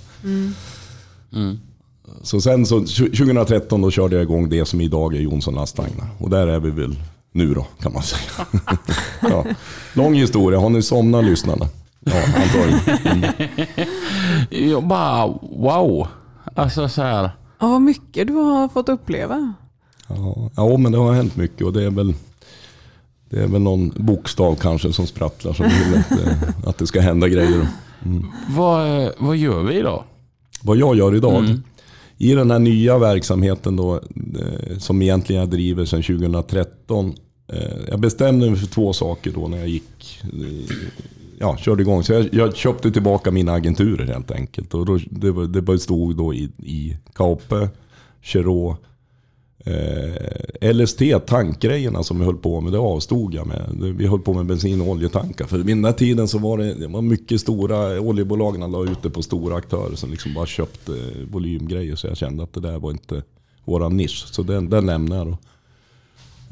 S3: Så sen så 2013 då körde jag igång det som idag är Jonsson Lastvagnar. Och där är vi väl nu då kan man säga. ja. Lång historia. Har ni somnat lyssnarna? Ja, antagligen. Mm.
S1: Jag bara wow. Alltså så här.
S2: Ja, vad mycket du har fått uppleva.
S3: Ja, ja, men det har hänt mycket och det är väl det är väl någon bokstav kanske som sprattlar som vill att, det- att det ska hända grejer.
S1: Vad, eh, vad gör vi då?
S3: Vad jag gör idag. I den här nya verksamheten då, eh, som egentligen jag driver sedan 2013. eh, Jag bestämde mig för två saker då när jag gick, eh, ja, körde igång. Så jag, jag köpte tillbaka mina agenturer helt enkelt. Och då, det, det bestod då i, i Kaupe, Cherot, Eh, LST, tankgrejerna som vi höll på med, det avstod jag med. Vi höll på med bensin och oljetankar. För vid den där tiden så var det, det var mycket stora, oljebolagen la ut det på stora aktörer som liksom bara köpte eh, volymgrejer. Så jag kände att det där var inte våran nisch. Så den, den lämnade jag då.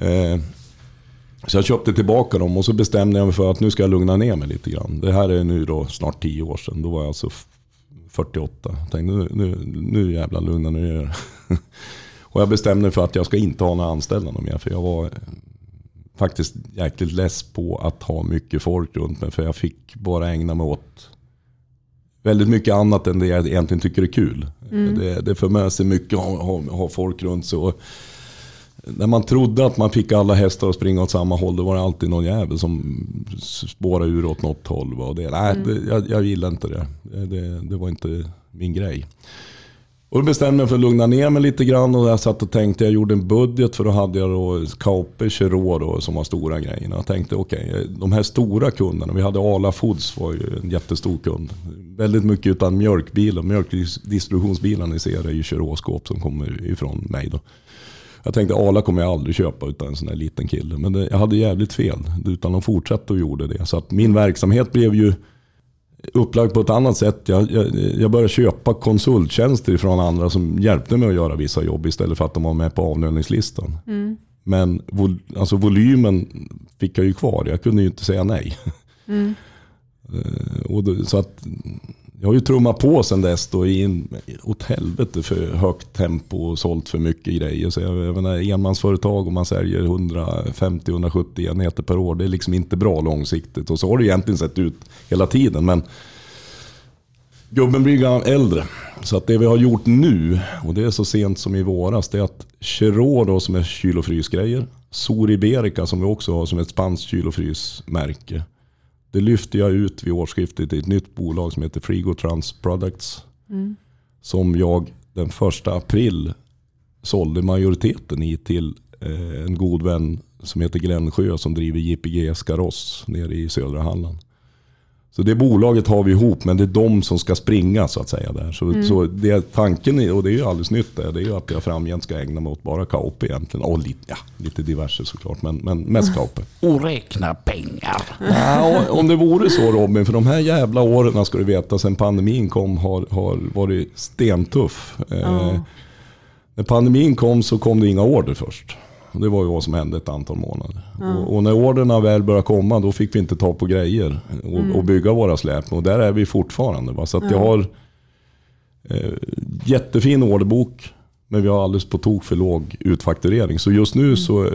S3: Eh, så jag köpte tillbaka dem och så bestämde jag mig för att nu ska jag lugna ner mig lite grann. Det här är nu då snart 10 år sedan. Då var jag alltså f- 48. Jag tänkte nu, nu, nu jävlar lugna ner Och jag bestämde mig för att jag ska inte ha några anställda mer. För jag var eh, faktiskt jäkligt less på att ha mycket folk runt mig. För jag fick bara ägna mig åt väldigt mycket annat än det jag egentligen tycker är kul. Det, det för med sig mycket att ha, ha, ha folk runt sig. När man trodde att man fick alla hästar att springa åt samma håll, då var det alltid någon jävel som spårade ur åt något håll. va. Och det, nej, det, jag, jag gillade inte det. Det, det. var inte min grej. Och då bestämde jag mig för att lugna ner mig lite grann och jag satt och tänkte, jag gjorde en budget för då hade jag då Kaupe, Cherot då, som var stora grejerna. Jag tänkte okej, de här stora kunderna, vi hade Arla Foods var ju en jättestor kund. Väldigt mycket utan mjölkbilar, mjölkdistributionsbilar ni ser är ju Cherot-skåp som kommer ifrån mig då. Jag tänkte Arla kommer jag aldrig köpa utan en sån här liten kille. Men det, jag hade jävligt fel. Utan de fortsatte och gjorde det. Så att min verksamhet blev ju upplagd på ett annat sätt. Jag, jag, jag började köpa konsulttjänster från andra som hjälpte mig att göra vissa jobb istället för att de var med på avlöningslistan. Men vol, alltså volymen fick jag ju kvar. Jag kunde ju inte säga nej. Eh, och då, så att, jag har ju trummat på sen dess då i en, åt helvete för högt tempo och sålt för mycket grejer. Så jag, jag menar, enmansföretag om man säljer 150-170 enheter per år. Det är liksom inte bra långsiktigt. Och så har det egentligen sett ut hela tiden. Men gubben blir ju äldre. Så att det vi har gjort nu, och det är så sent som i våras, det är att Chiro då som är kyl och frysgrejer. Soriberica som vi också har som ett spanskt kyl och frysmärke. Det lyfte jag ut vid årsskiftet i ett nytt bolag som heter Frigotrans Products. Som jag den första april sålde majoriteten i till eh, en god vän som heter Glenn Sjö som driver JPG Escaross nere i södra Halland. Så det bolaget har vi ihop men det är de som ska springa så att säga där. Så, så det, tanken, är, och det är ju alldeles nytt där, det är ju att jag framgent ska ägna mig åt bara Kaupe egentligen. Och lite, ja, lite diverse såklart men, men mest Kaupe.
S1: Och räkna pengar.
S3: Ja, om det vore så Robin, för de här jävla åren ska du veta sen pandemin kom har, har varit stentuff. Eh, när pandemin kom så kom det inga order först. Det var ju vad som hände ett antal månader. Och, och när orderna väl började komma då fick vi inte ta på grejer och, och bygga våra släp. Och där är vi fortfarande. Va? Så att jag har eh, jättefin orderbok. Men vi har alldeles på tok för låg utfakturering. Så just nu så eh,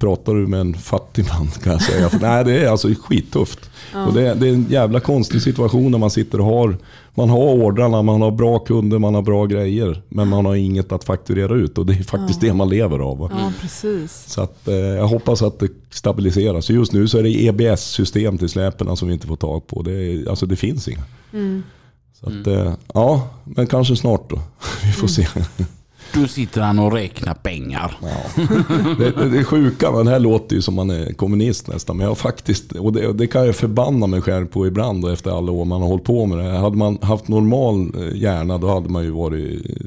S3: pratar du med en fattig man kan jag säga. För, nej, det är alltså skittufft. Och det, är- det är en jävla konstig situation när man sitter och har, man har ordrarna, man har bra kunder, man har bra grejer. Men man har inget att fakturera ut och det är faktiskt det man lever av.
S2: Ja, precis.
S3: Så att, eh, jag hoppas att det stabiliseras. Så Just nu så är det EBS-system till släpen som vi inte får tag på. Det, är, alltså det finns inga. Så att, eh, ja, men kanske snart då. Vi får se.
S1: Nu sitter han och räknar pengar.
S3: Ja. Det, det, det är sjuka, men det här låter ju som man är kommunist nästan. Men jag faktiskt, och det, det kan jag förbanna mig själv på ibland då, efter alla år man har hållit på med det. Hade man haft normal eh, hjärna då hade man ju varit eh,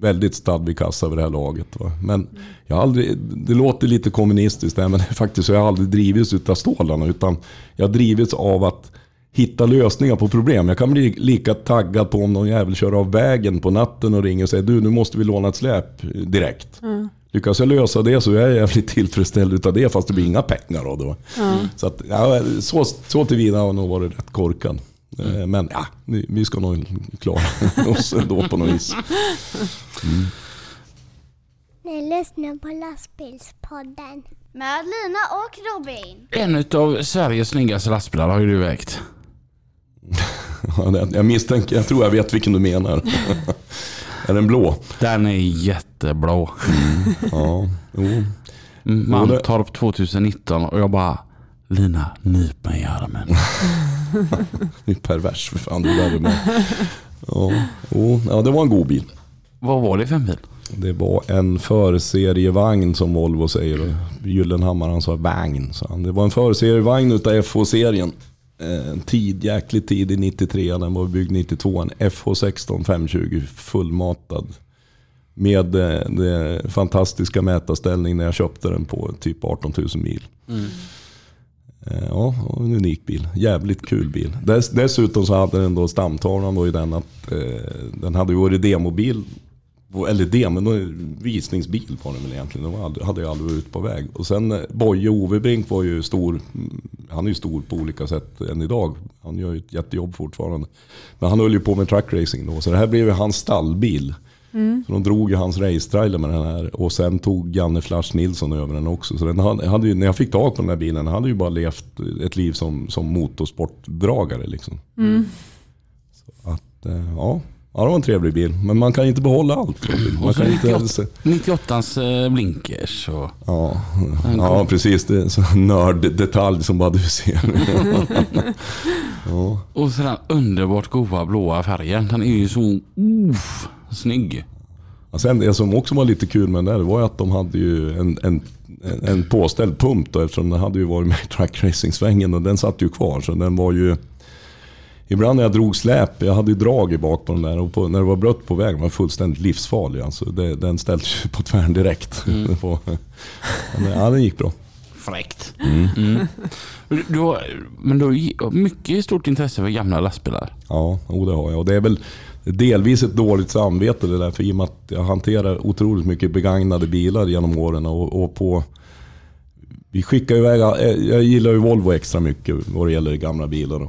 S3: väldigt stadd vid kassa vid det här laget. Va? Men jag har aldrig, det låter lite kommunistiskt där, men faktiskt så har jag aldrig drivits av stålarna. Utan jag har drivits av att hitta lösningar på problem. Jag kan bli lika taggad på om någon jävel kör av vägen på natten och ringer och säger du nu måste vi låna ett släp direkt. Mm. Lyckas jag lösa det så är jag jävligt tillfredsställd utav det fast det blir inga pengar av det. Mm. Så, att, ja, så, så tillvida har jag nog varit rätt korkad. Mm. Men ja, vi, vi, ska nog klara oss ändå på något vis. Mm.
S4: Ni lyssnar på lastbilspodden. Med Lina och Robin.
S1: En av Sveriges snyggaste lastbilar har ju du vägt.
S3: Jag misstänker, jag tror jag vet vilken du menar. är den blå?
S1: Den är jätteblå.
S3: Mm, ja, jo.
S1: Mantorp 2019 och jag bara Lina, nyp mig i armen.
S3: det är pervers för fan. Det, där med. Ja, oh, ja, det var en god bil.
S1: Vad var det för en bil?
S3: Det var en förserievagn som Volvo säger. Gyllenhammar han sa vagn. Så det var en förserievagn utav FH-serien. Eh, en tid, jäkligt tidig 93, den var byggd 92. En FH16 520 fullmatad. Med eh, det fantastiska mätarställning när jag köpte den på typ 18 000 mil. Mm. Eh, ja, en unik bil. Jävligt kul bil. Dess, dessutom så hade den då stamtavlan då i den att eh, den hade ju varit demobil. Eller demo, visningsbil var den väl egentligen. Den aldrig, hade ju aldrig varit ute på väg. Och sen eh, Boje Ove Brink var ju stor. Han är ju stor på olika sätt än idag. Han gör ju ett jättejobb fortfarande. Men han höll ju på med truckracing då. Så det här blev ju hans stallbil. Mm. Så de drog ju hans racetrailer med den här och sen tog Janne Flash Nilsson över den också. Så den hade, hade ju, när jag fick tag på den här bilen, den hade ju bara levt ett liv som, som motorsportdragare. Liksom. Mm. Så att, eh, ja. Ja, det var en trevlig bil. Men man kan inte behålla allt. Man kan
S1: 98, 98ans eh, blinkers och...
S3: Ja, ja precis. Det är en nörddetalj som bara du ser.
S1: ja. Och så den underbart goda blåa färgen. Den är ju så... Uff. Snygg.
S3: Ja, sen det som också var lite kul med den där var att de hade ju en, en, en påställd pump då, eftersom den hade ju varit med i trackracing-svängen och den satt ju kvar. Så den var ju... Ibland när jag drog släp, jag hade ju drag i bak på den där och på, när det var blött på vägen var den fullständigt livsfarlig. Alltså det, den ställdes ju på tvären direkt. Mm. ja, den gick bra.
S1: Fräckt. Mm. Mm. Du har, men du har mycket stort intresse för gamla lastbilar.
S3: Ja, oh, det har jag. Och det är väl delvis ett dåligt samvete det där. För i och med att jag hanterar otroligt mycket begagnade bilar genom åren. Och, och på, vi skickar iväg, jag gillar ju Volvo extra mycket vad det gäller gamla bilar.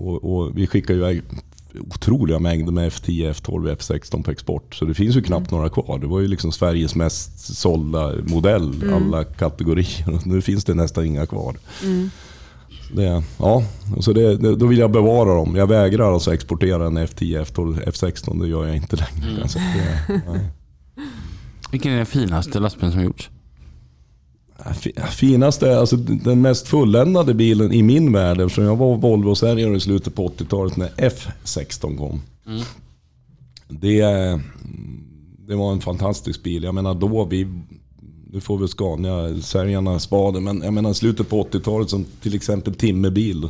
S3: Och, och vi skickar iväg otroliga mängder med F10, F12, F16 på export. Så det finns ju knappt mm. några kvar. Det var ju liksom Sveriges mest sålda modell, mm. alla kategorier. Nu finns det nästan inga kvar. Mm. Det, ja, så det, då vill jag bevara dem. Jag vägrar alltså exportera en F10, F12, F16. Det gör jag inte längre. Mm. Alltså, det,
S1: Vilken är den finaste lastbilen som gjorts?
S3: Finaste, alltså den mest fulländade bilen i min värld, eftersom jag var Volvo-säljare i slutet på 80-talet när F16 kom. Mm. Det, det var en fantastisk bil. Jag menar då, vi nu får väl Scania-säljarna spaden, men jag menar slutet på 80-talet som till exempel timmerbil.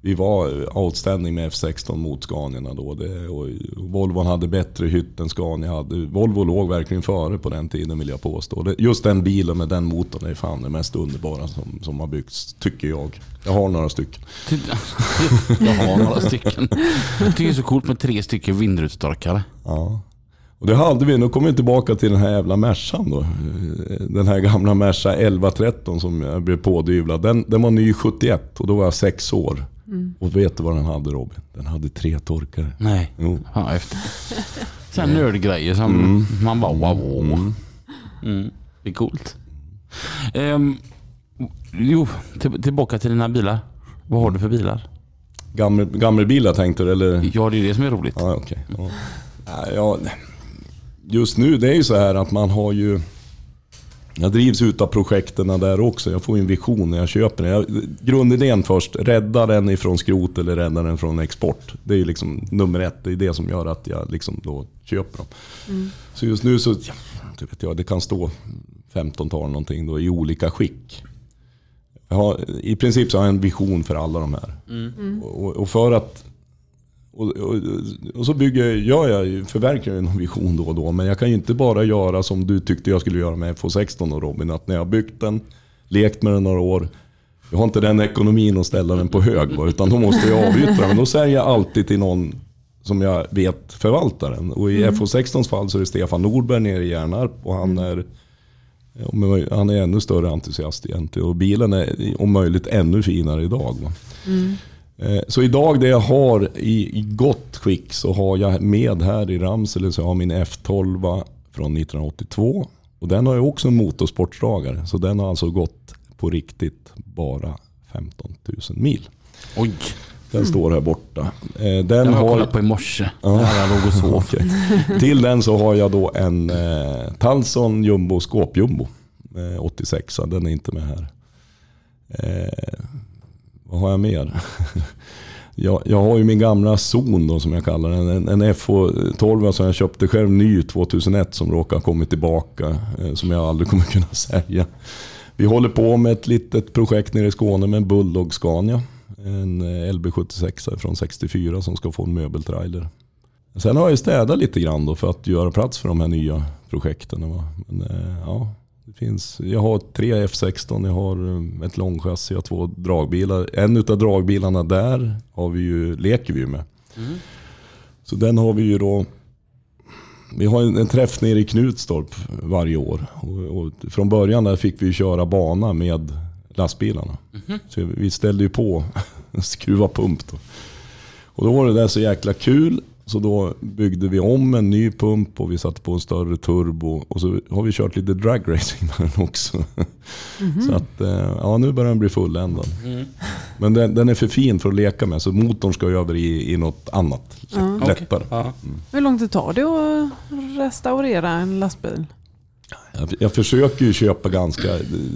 S3: Vi var outstanding med F16 mot Scania då. Det, och Volvo hade bättre hytt än Scania hade. Volvo låg verkligen före på den tiden vill jag påstå. Det, just den bilen med den motorn är fan det mest underbara som, som har byggts, tycker jag. Jag har några stycken.
S1: jag har några stycken. Jag tycker det är så coolt med tre stycken vindrutetorkare.
S3: Ja. Och det hade vi, nu kommer vi tillbaka till den här jävla Mercan då. Den här gamla Merca 1113 som jag blev pådyvlad. Den, den var ny 71 och då var jag sex år. Mm. Och vet du vad den hade Robin? Den hade tre torkare.
S1: Nej, jo. ja, efter. Sen nördgrejer som mm. man bara wow. Mm. Mm. Det är coolt. Um, jo, till, tillbaka till dina bilar. Vad har du för bilar?
S3: Gammel, gammelbilar tänkte du eller?
S1: Ja, det är det som är roligt.
S3: Ja, okay. ja. ja just nu, det är ju så här att man har ju... Jag drivs ut av projekten där också. Jag får en vision när jag köper den. Jag, grundidén först, rädda den ifrån skrot eller rädda den från export. Det är liksom nummer ett. Det är det som gör att jag liksom då köper dem. Mm. Så just nu så, ja, det, vet jag, det kan stå 15-tal någonting då, i olika skick. Har, I princip så har jag en vision för alla de här. Mm. Och, och, för att och, och, och, så bygger, gör jag, förverkligar jag en vision då och då. Men jag kan ju inte bara göra som du tyckte jag skulle göra med FH16 och Robin. Att när jag byggt den, lekt med den några år. Jag har inte den ekonomin att ställa den på hög. Utan då måste jag avyttra den. Då säger jag alltid till någon som jag vet förvaltar den. Och i mm. FH16s fall så är det Stefan Nordberg nere i Hjärnarp. Och han är, han är ännu större entusiast egentligen. Och bilen är om möjligt ännu finare idag. Mm. Eh, så idag det jag har i, gott skick så har jag med här i Ramsele så jag har min F12 från 1982. Och den har ju också en motorsportdragare. Så den har alltså gått på riktigt bara 15 000 mil.
S1: Oj!
S3: Den mm. står här borta.
S1: Eh, den, den har jag kollat på i morse. Ja. Jag låg och sov. okay.
S3: Till den så har jag då en eh, Talson Jumbo Skåpjumbo. Eh, 86 Den är inte med här. Eh, vad har jag mer? jag, jag har ju min gamla zon då, som jag kallar den. En, en FH12 som alltså, jag köpte själv ny 2001 som råkar ha kommit tillbaka. Eh, som jag aldrig kommer kunna sälja. Vi håller på med ett litet projekt nere i Skåne med en Bulldog Scania. En eh, LB76 från 64 som ska få en möbeltrailer. Sen har jag städat lite grann då för att göra plats för de här nya projekten. Men, eh, ja, det finns, jag har tre F16, jag har eh, ett långchassi, jag har två dragbilar. En av dragbilarna där har vi ju, leker vi med. Mm. Så den har vi ju då vi har en, träff nere i Knutstorp varje år. Och, och från början där fick vi köra bana med lastbilarna. Mm. Så vi ställde ju på skruva pump. Då. Och då var det där så jäkla kul. Så då byggde vi om en ny pump och vi satte på en större turbo. Och så har vi kört lite dragracing med den också. Mm. Så att, eh, ja nu börjar den bli fulländad. Mm. Men den, den, är för fin för att leka med så motorn ska över i, i något annat. Ja. Lättare. Okay. Mm.
S2: Hur långt det tar det att restaurera en lastbil?
S3: Jag, jag försöker ju köpa ganska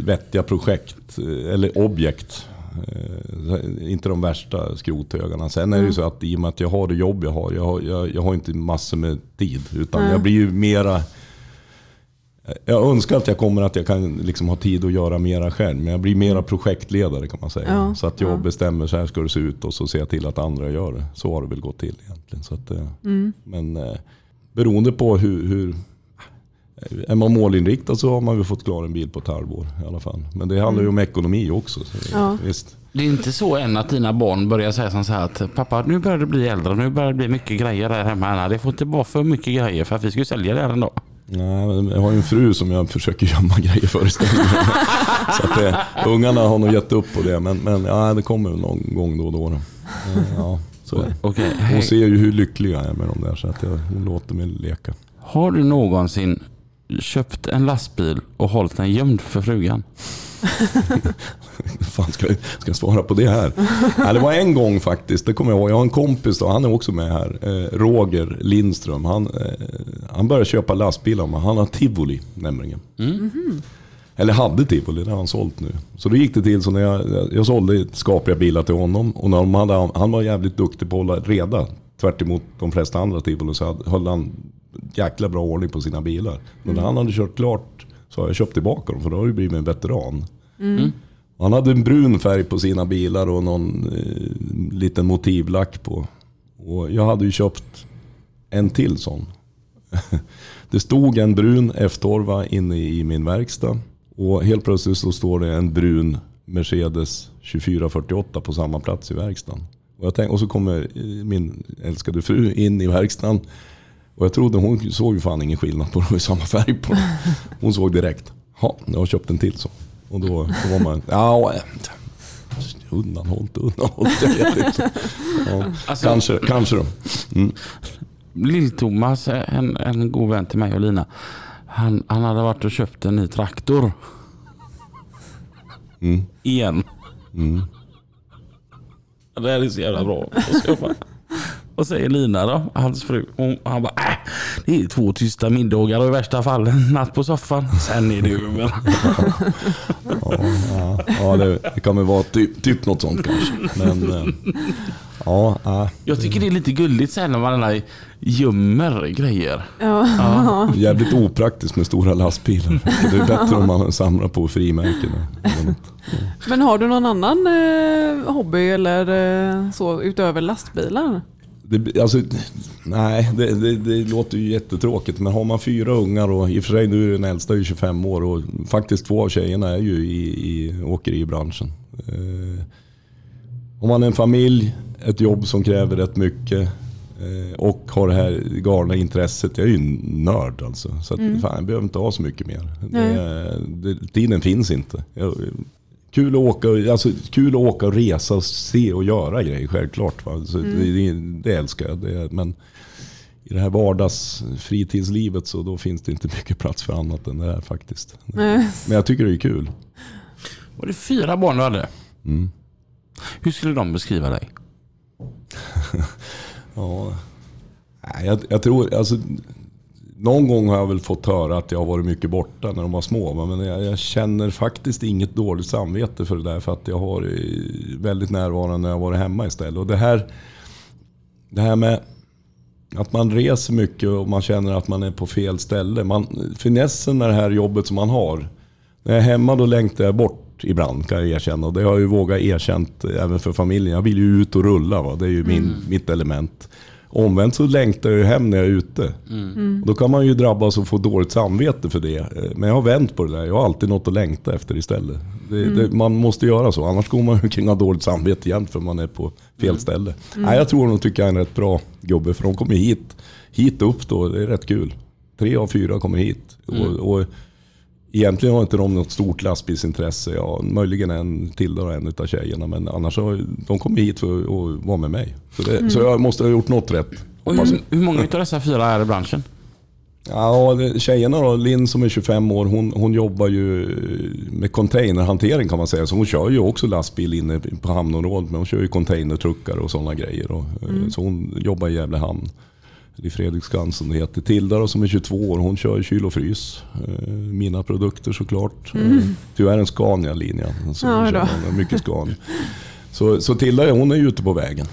S3: vettiga projekt, eller objekt. Eh, inte de värsta skrothögarna. Sen är det ju mm. så att i och med att jag har det jobb jag har, jag har, jag, jag har inte massor med tid. Utan mm. jag blir ju mera... Jag önskar att jag kommer att jag kan liksom ha tid att göra mera själv. Men jag blir mera projektledare kan man säga. Ja, så att jag ja. bestämmer så här ska det se ut och så ser jag till att andra gör det. Så har det väl gått till egentligen. Så att, eh, mm. Men eh, beroende på hur, hur är man målinriktad så har man väl fått klara en bil på ett halvår i alla fall. Men det handlar ju om ekonomi också. Ja. Visst.
S1: Det är inte så än att dina barn börjar säga så här att pappa nu börjar det bli äldre, nu börjar det bli mycket grejer där hemma. Det får inte vara för mycket grejer för att vi ska ju sälja det här en dag.
S3: Nej, jag har ju en fru som jag försöker gömma grejer för istället. så att det, ungarna har nog gett upp på det, men, men ja, det kommer någon gång då och då. Ja, så okay. Hon ser ju hur lycklig jag är med dem där, så att jag, hon låter mig leka.
S1: Har du någonsin köpt en lastbil och hållit den gömd för frugan?
S3: fan ska, ska jag svara på det här? Nej, det var en gång faktiskt, det kommer jag ihåg. Jag har en kompis, då, han är också med här. Eh, Roger Lindström. Han, eh, han började köpa lastbilar, men han har tivoli nämligen. Mm. Mm. Eller hade tivoli, det har han sålt nu. Så då gick det till så när jag, jag sålde skapliga bilar till honom. Och när de hade, han var jävligt duktig på att hålla reda. Tvärt emot de flesta andra tivoli så höll han jäkla bra ordning på sina bilar. Men när han hade kört klart så har jag köpt tillbaka dem för då har det blivit en veteran. Mm. Han hade en brun färg på sina bilar och någon eh, liten motivlack på. Och jag hade ju köpt en till sån. det stod en brun F-torva inne i min verkstad. Och helt plötsligt så står det en brun Mercedes 2448 på samma plats i verkstaden. Och, jag tänkte, och så kommer min älskade fru in i verkstaden. Och jag trodde hon såg ju fan ingen skillnad på dem, i samma färg på dem. Hon såg direkt. Ja, jag har köpt en till så. Och då, då var man, ja, undanhållt, undanhållt, jag vet inte. Ja, alltså, kanske, kanske då. Mm.
S1: Lill-Thomas, en, en god vän till mig och Lina, han, han hade varit och köpt en ny traktor. Mm. Igen. Mm. Det här är så jävla bra. Vad säger Lina då, hans fru? Hon, han bara, äh, det är två tysta middagar och i värsta fall en natt på soffan. Sen är det över.
S3: Ja, ja, ja det, det kan väl vara typ, typ något sånt kanske. Men eh, ja, ja,
S1: Jag tycker det är lite gulligt sen när man gömmer grejer.
S2: Ja.
S3: jävligt opraktiskt med stora lastbilar. Det är bättre om man samlar på frimärken.
S2: Men har du någon annan eh, hobby eller eh, så utöver lastbilar?
S3: Det, alltså, nej, det, det, det låter ju jättetråkigt. Men har man fyra ungar och i och för sig nu är den äldsta ju 25 år och faktiskt två av tjejerna är ju i, i åkeribranschen. Eh, om man är en familj, ett jobb som kräver rätt mycket eh, och har det här galna intresset. Jag är ju nörd alltså. Så att, fan, jag behöver inte ha så mycket mer. Det, tiden finns inte. Jag, Kul att, åka, alltså, kul att åka och resa och se och göra grejer självklart. Va? Så det, det, det älskar jag. Det, men i det här vardags fritidslivet så då finns det inte mycket plats för annat än det här faktiskt.
S2: Nej.
S3: Men jag tycker det är kul.
S1: Var det fyra barn du hade?
S3: Mm.
S1: Hur skulle de beskriva dig?
S3: Ja, jag, jag tror, alltså, någon gång har jag väl fått höra att jag har varit mycket borta när de var små. Men jag, jag känner faktiskt inget dåligt samvete för det där. För att jag har varit väldigt närvarande när jag har varit hemma istället. Och det här, det här med att man reser mycket och man känner att man är på fel ställe. Man, finessen med det här jobbet som man har. När jag är hemma då längtar jag bort ibland kan jag erkänna. Och det har jag ju vågat erkänt även för familjen. Jag vill ju ut och rulla. Va? Det är ju min, mitt element. Omvänt så längtar jag hem när jag är ute. Och då kan man ju drabbas och få dåligt samvete för det. Eh, Men jag har vänt på det där. Jag har alltid något att längta efter istället. Det, det, man måste göra så. Annars går man ju kring ha dåligt samvete jämt för man är på fel ställe. Nej, jag tror de tycker jag är en rätt bra gubbe. För de kommer hit, hit upp då. Det är rätt kul. Tre av fyra kommer hit. Och, och Egentligen har inte de något stort lastbilsintresse. Ja, möjligen en till och en av tjejerna. Men annars har de kommit hit för att vara med mig. Så, det, så jag måste ha gjort något rätt.
S1: Och hur, hur många av dessa fyra är i branschen?
S3: Ja, tjejerna då, Linn som är 25 år, hon, hon jobbar ju med containerhantering kan man säga. Så hon kör ju också lastbil inne på hamnområdet. Men hon kör ju containertruckar och sådana grejer. Eh, Så hon jobbar i Gävle hamn. I Fredriksskans som det heter. Tilda då, som är 22 år, hon kör kyl och frys. Eh, Mina produkter såklart. Mm. Tyvärr en Scania-linje. Så
S2: Ja,
S3: mycket Scania. Så, så Tilda hon är ju ute på vägen.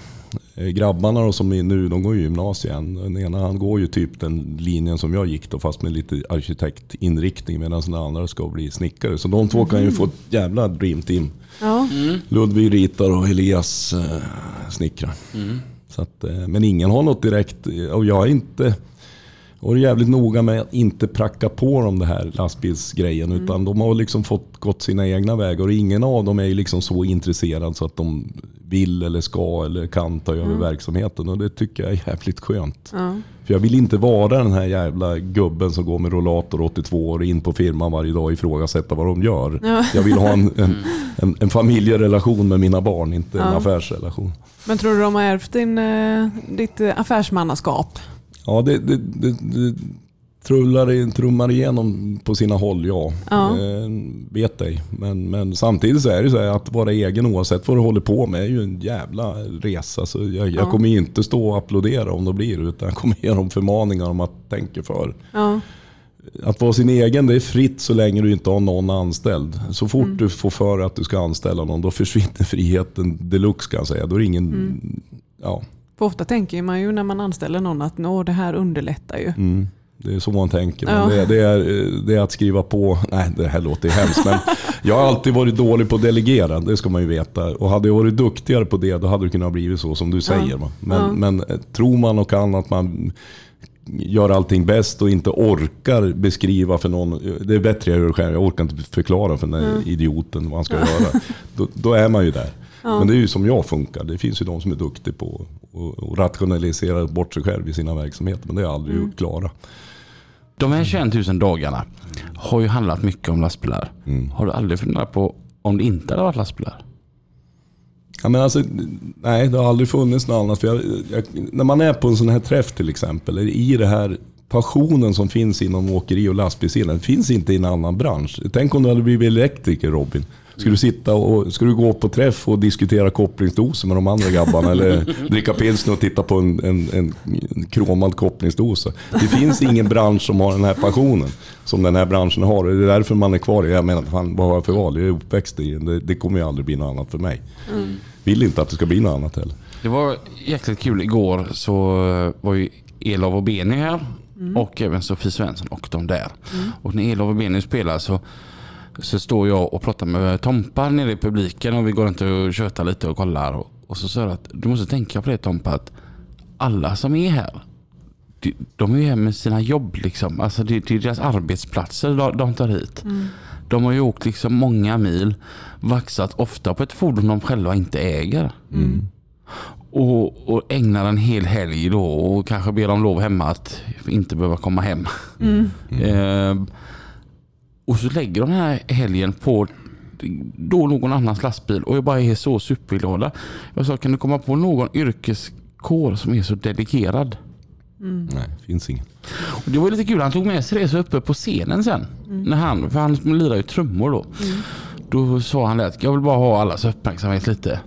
S3: Eh, Grabbarna då, som är nu, de går ju gymnasiet än. Den ena han går ju typ den linjen som jag gick då fast med lite arkitektinriktning medan den andra ska bli snickare. Så de två kan ju få ett jävla dreamteam.
S2: Ja.
S3: Ludvig ritar och Elias eh, snickrar. Så att, eh, men ingen har något direkt, och jag är inte... Och är jävligt noga med att inte pracka på dem det här lastbilsgrejen. Utan de har liksom fått gått sina egna vägar. Och ingen av dem är liksom så intresserad så att de vill eller ska eller kan ta över verksamheten. Och det tycker jag är jävligt skönt.
S2: Ja.
S3: För jag vill inte vara den här jävla gubben som går med rollator 82 år in på firman varje dag och ifrågasätta vad de gör. Jag vill ha en, en, en, en familjerelation med mina barn, inte en
S2: Ja.
S3: affärsrelation.
S2: Men tror du de har ärvt din, eh, ditt eh, affärsmannaskap?
S3: Ja, det, det, det, det trullar, trummar igenom på sina håll, ja.
S2: Ja.
S3: Eh, vet ej. Men, men samtidigt så är det så att vara egen oavsett vad du håller på med är ju en jävla resa. Så jag, jag
S2: Ja.
S3: kommer inte stå och applådera om det blir utan jag kommer ge dem förmaningar om att tänka för.
S2: Ja.
S3: Att vara sin egen det är fritt så länge du inte har någon anställd. Så fort du får för att du ska anställa någon då försvinner friheten deluxe kan jag säga. Då är det ingen... Ja,
S2: För ofta tänker man ju när man anställer någon att Nå, det här underlättar ju.
S3: mm, det är så man tänker.
S2: Ja.
S3: Det, det, är, eh, det är att skriva på... Nej, det här låter ju hemskt. Men jag har alltid varit dålig på att delegera, det ska man ju veta. Och hade jag varit duktigare på det, då hade det kunnat bli så som du säger. va. Men,
S2: Ja.
S3: men eh, tror man och kan att man gör allting bäst och inte orkar beskriva för någon. Det är bättre jag gör själv. Jag orkar inte förklara för den här idioten vad han ska göra. Då, då är man ju där. Men det är ju som jag funkar. Det finns ju de som är duktiga på att rationalisera bort sig själv i sina verksamheter. Men det har jag aldrig gjort klara.
S1: De här 21 000 dagarna har ju handlat mycket om lastbilar. Har du aldrig funderat på om det inte hade varit lastbilar?
S3: Ja, men alltså, nej, det har aldrig funnits något annat. För jag, jag, när man är på en sån här träff till exempel, eller i det här passionen som finns inom åkeri och lastbilssidan finns inte i en annan bransch. Tänk om du hade blivit elektriker Robin. Ska du sitta och ska du gå på träff och diskutera kopplingsdoser med de andra grabbarna eller dricka pilsner och titta på en, en, en, kromad kopplingsdosa? Det finns ingen bransch som har den här passionen som den här branschen har. Det är därför man är kvar. Jag menar, fan, vad har jag för val? Jag är uppväxt i det. Det kommer ju aldrig bli något annat för mig. Mm. Vill inte att det ska bli något annat heller.
S1: Det var jäkligt kul. Igår så var ju Elov och Beni här. Mm. Och även Sofie Svensson och de där. Mm. Och när Elov och Beni spelar så så står jag och pratar med Tompa nere i publiken och vi går inte och tjötar lite och kollar. Och, och så säger jag att du måste tänka på det Tompa att alla som är här de, de är ju här med sina jobb liksom. Alltså det, det är deras arbetsplatser de, de tar hit. Mm. De har ju åkt liksom många mil, vaxat ofta på ett fordon de själva inte äger. Mm. Och, och ägnar en hel helg då och kanske ber om lov hemma att inte behöva komma hem. Mm. Eh, och så lägger de den här helgen på då någon annans lastbil och jag bara är så superglada. Jag sa, kan du komma på någon yrkeskår som är så dedikerad?
S3: Mm. Nej, finns ingen.
S1: Och det var lite kul, han tog med sig det så uppe på scenen sen. Mm. När han, för han lirar ju trummor då. Mm. Då sa han att jag vill bara ha allas uppmärksamhet lite.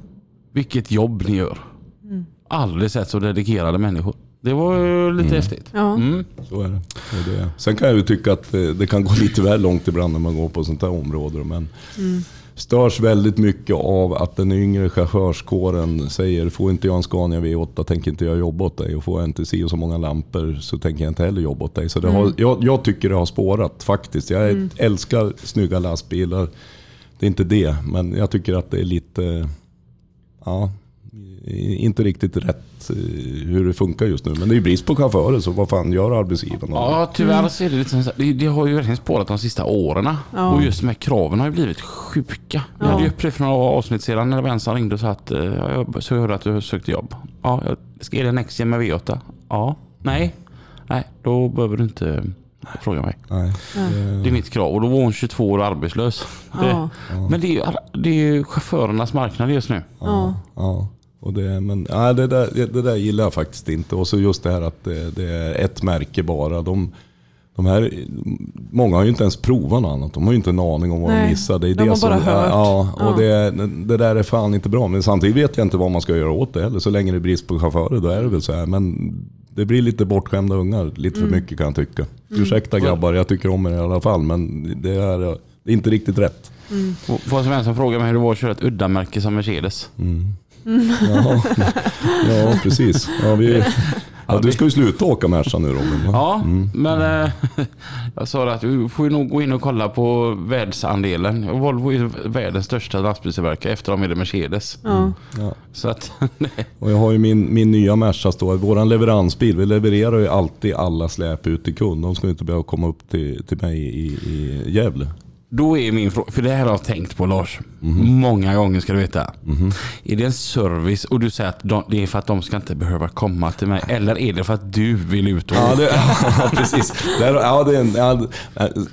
S1: Vilket jobb ni gör. Mm. Aldrig sett så dedikerade människor. Det var lite mm. häftigt.
S3: Ja. Mm. Så är det. det, är det. Sen kan jag ju tycka att det, kan gå lite väl långt ibland när man går på sånt här område. Men mm. störs väldigt mycket av att den yngre chaufförskåren säger får inte jag en Scania V8 tänker inte jag jobba åt dig. Och får jag inte se så många lampor så tänker jag inte heller jobba åt dig. Så det har, mm. jag, jag, tycker det har spårat faktiskt. Jag mm. älskar snygga lastbilar. Det är inte det, men jag tycker att det är lite... Ja, inte riktigt rätt eh, hur det funkar just nu. Men det är ju brist på chaufförer så vad fan gör arbetsgivarna?
S1: Ja tyvärr så är det lite så, det, det har ju verkligen spårat de sista åren. Ja. Och just de här kraven har ju blivit sjuka. Jag hade ju uppe för några avsnitt sedan när det var en som ringde och sa att eh, jag så hörde att du sökte jobb. Ja, ska är det Nextgen med V8? Ja. Nej. Nej, då behöver du inte fråga mig. Nej. Det är mitt krav. Och då var hon 22 år och arbetslös. Det, ja. Men det är, det är chaufförernas marknad just nu.
S3: Ja. ja. Och det, men, ja, det, där, det där gillar jag faktiskt inte. Och så just det här att det, det är ett märke bara. De, de här, många har ju inte ens provat något annat. De har ju inte en aning om vad Nej, de missar. Det är
S2: de
S3: det
S2: har som, bara hört.
S3: Ja, och ja. Det, det där är fan inte bra. Men samtidigt vet jag inte vad man ska göra åt det heller. Så länge det är brist på chaufförer, då är det väl så här. Men det blir lite bortskämda ungar. Lite för mm. mycket kan jag tycka. Mm. Ursäkta grabbar, jag tycker om er i alla fall. Men det är, det är inte riktigt rätt.
S1: Mm. Får Svensson fråga mig hur det var att köra ett udda-märke som Mercedes? Mm.
S3: Ja, ja, precis. Ja, vi, ja, du ska ju sluta åka Merca nu Robin.
S1: Ja, mm. men äh, jag sa att du får nog gå in och kolla på världsandelen. Volvo är världens största lastbilstillverkare. Efter dem är det Mercedes. Mm. Ja. Så att,
S3: och jag har ju min, min nya Merca, vår leveransbil. Vi levererar ju alltid alla släp ut till kund. De ska inte behöva komma upp till, till mig i, i Gävle.
S1: Då är min fråga, för det här har jag tänkt på Lars. Mm. Många gånger ska du veta. Mm. Är det en service och du säger att de, det är för att de ska inte behöva komma till mig? Eller är det för att du vill ut och
S3: ja, det, ja, precis. Det är, ja, det är en, ja,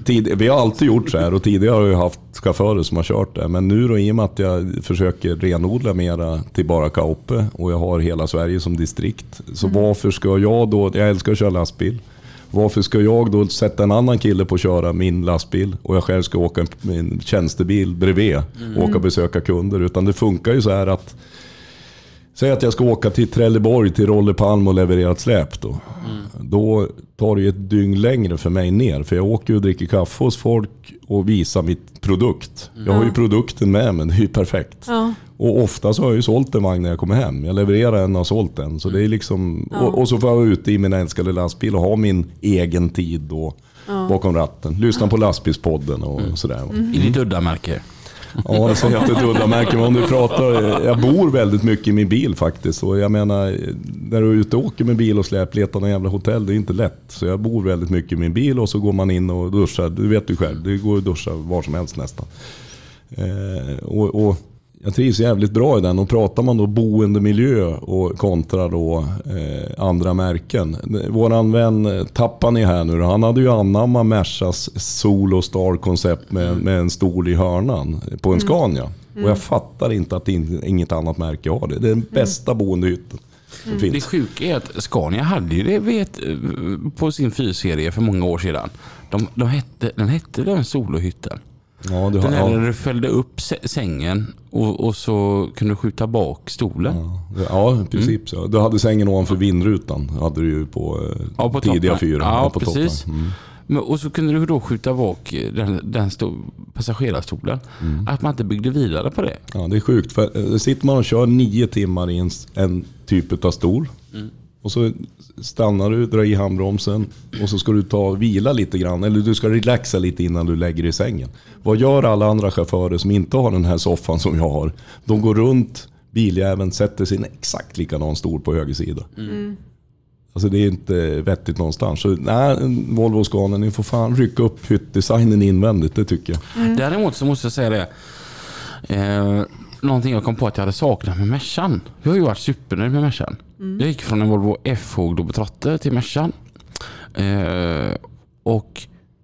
S3: tid, vi har alltid gjort så här och tidigare har vi haft chaufförer som har kört det. Men nu då, i och med att jag försöker renodla mera till bara Kaupe och jag har hela Sverige som distrikt. Så mm. varför ska jag då, jag älskar att köra lastbil. Varför ska jag då sätta en annan kille på att köra min lastbil och jag själv ska åka min tjänstebil bredvid och åka och besöka kunder. Utan det funkar ju så här att Säg att jag ska åka till Trelleborg till Rollepalm och leverera ett släp. Då. Mm. då tar det ju ett dygn längre för mig ner. För jag åker och dricker kaffe hos folk och visar mitt produkt. Mm. Jag har ju produkten med mig, det är ju perfekt. Ja. Och ofta så har jag ju sålt en vagn när jag kommer hem. Jag levererar en och har sålt en. Så det är liksom, ja. och, och, så får jag vara ute i min älskade lastbil och ha min egen tid då, ja. bakom ratten. Lyssna på lastbilspodden och mm. sådär.
S1: Mm. I ditt udda märke?
S3: Ja, det är att ett udda märke. Men om du pratar, jag bor väldigt mycket i min bil faktiskt. Och jag menar, när du är ute och åker med bil och släp, letar någon jävla hotell, det är inte lätt. Så jag bor väldigt mycket i min bil och så går man in och duschar. Du vet ju själv, det går att duscha var som helst nästan. Eh, och, och jag trivs jävligt bra i den och pratar man då boendemiljö och kontra då eh, andra märken. Våran vän eh, Tappani här nu han hade ju anammat Mercas Solo Star koncept med, mm. med en stol i hörnan på en mm. Scania. Mm. Och jag fattar inte att inget annat märke har det. Det är den mm. bästa mm. boendehytten. som finns.
S1: Det sjuka är att Scania hade ju det vet, på sin fyrserie för många år sedan. De, de hette, den hette den solohytten.
S3: Ja, du har,
S1: Den här där
S3: ja,
S1: du följde upp sä- sängen och, och så kunde du skjuta bak stolen.
S3: ja, ja, i princip så. Du hade sängen ovanför vindrutan. hade du ju på, eh,
S1: Ja, på
S3: tidiga fyra.
S1: Ja,
S3: på
S1: precis.
S3: Mm.
S1: Och så kunde du då skjuta bak den, den stå, passagerarstolen.
S3: Mm.
S1: Att man inte byggde vidare på det.
S3: Ja, det är sjukt. För eh, sitter man och kör nio timmar i en, en typ av stol. Och så stannar du, drar i handbromsen och så ska du ta och vila lite grann. Eller du ska relaxa lite innan du lägger dig i sängen. Vad gör alla andra chaufförer som inte har den här soffan som jag har? De går runt biljäveln, sätter en exakt likadan stol på höger sida. Alltså det är inte vettigt någonstans. Så nej, Volvo Scania, ni får fan rycka upp hyttdesignen invändigt, det tycker jag.
S1: Däremot så måste jag säga det. Eh, någonting jag kom på att jag hade saknat med Mercan. Jag har ju varit supernöjd med Mercan. Jag gick från en Volvo FH Globetrotter till Mercan. Eh, och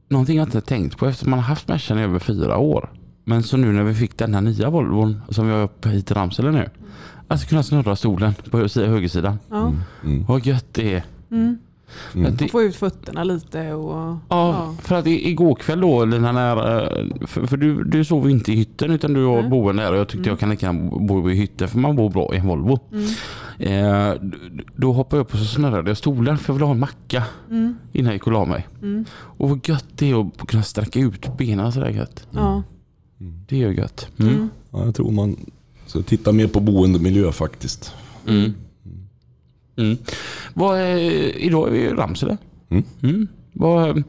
S1: någonting jag inte tänkt på eftersom man har haft Mercan i över fyra år. Men så nu när vi fick den här nya Volvon som vi har upp hit till Ramsele nu. Alltså kunna snurra stolen på hö- högersidan.
S2: Ja.
S1: Vad gött det är.
S2: Mm.
S1: Att det,
S2: Få ut fötterna lite och...
S1: Ja, för att igår kväll då, Lina, när, eh, för, för du, du sov inte i hytten utan du var
S2: Nej.
S1: boende där och jag tyckte jag kan lika bo i hytten för man bor bra i en Volvo. Eh, d- då hoppade jag upp och så snurrade jag stolen för jag ville ha en macka innan jag gick och la mig. Och vad gött det är att kunna sträcka ut benen sådär gött.
S2: Ja.
S1: Det är ju gött. Mm.
S3: Ja, jag tror man ska titta mer på boendemiljö faktiskt.
S1: Mm. Mm. Vad är, idag är vi i Ramsele.
S3: Mm.
S1: Mm. Vad,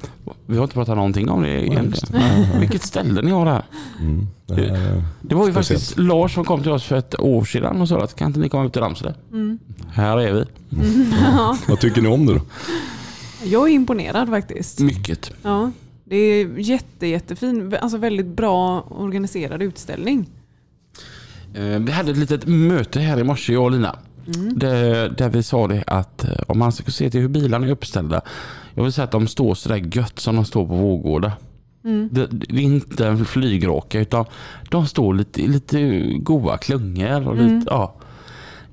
S1: vi har inte pratat någonting om det egentligen. Vilket ställe ni har där.
S3: Mm. Det här,
S1: Det var ju
S3: Speciellt.
S1: faktiskt Lars som kom till oss för ett år sedan och sa att kan inte ni komma upp till Ramsele? Här är vi.
S3: vad tycker ni om det då?
S2: Jag är imponerad faktiskt.
S1: Mycket.
S2: Ja. Det är jätte, jättefin, alltså väldigt bra organiserad utställning.
S1: Eh, Vi hade ett litet möte här i morse, jag och Lina. Där, där vi sa det att eh, om man ska se till hur bilarna är uppställda. Jag vill säga att de står sådär gött som de står på Vårgårda. Det, det är inte en flygraka utan de står lite, lite goa klungor. Och lite, ja.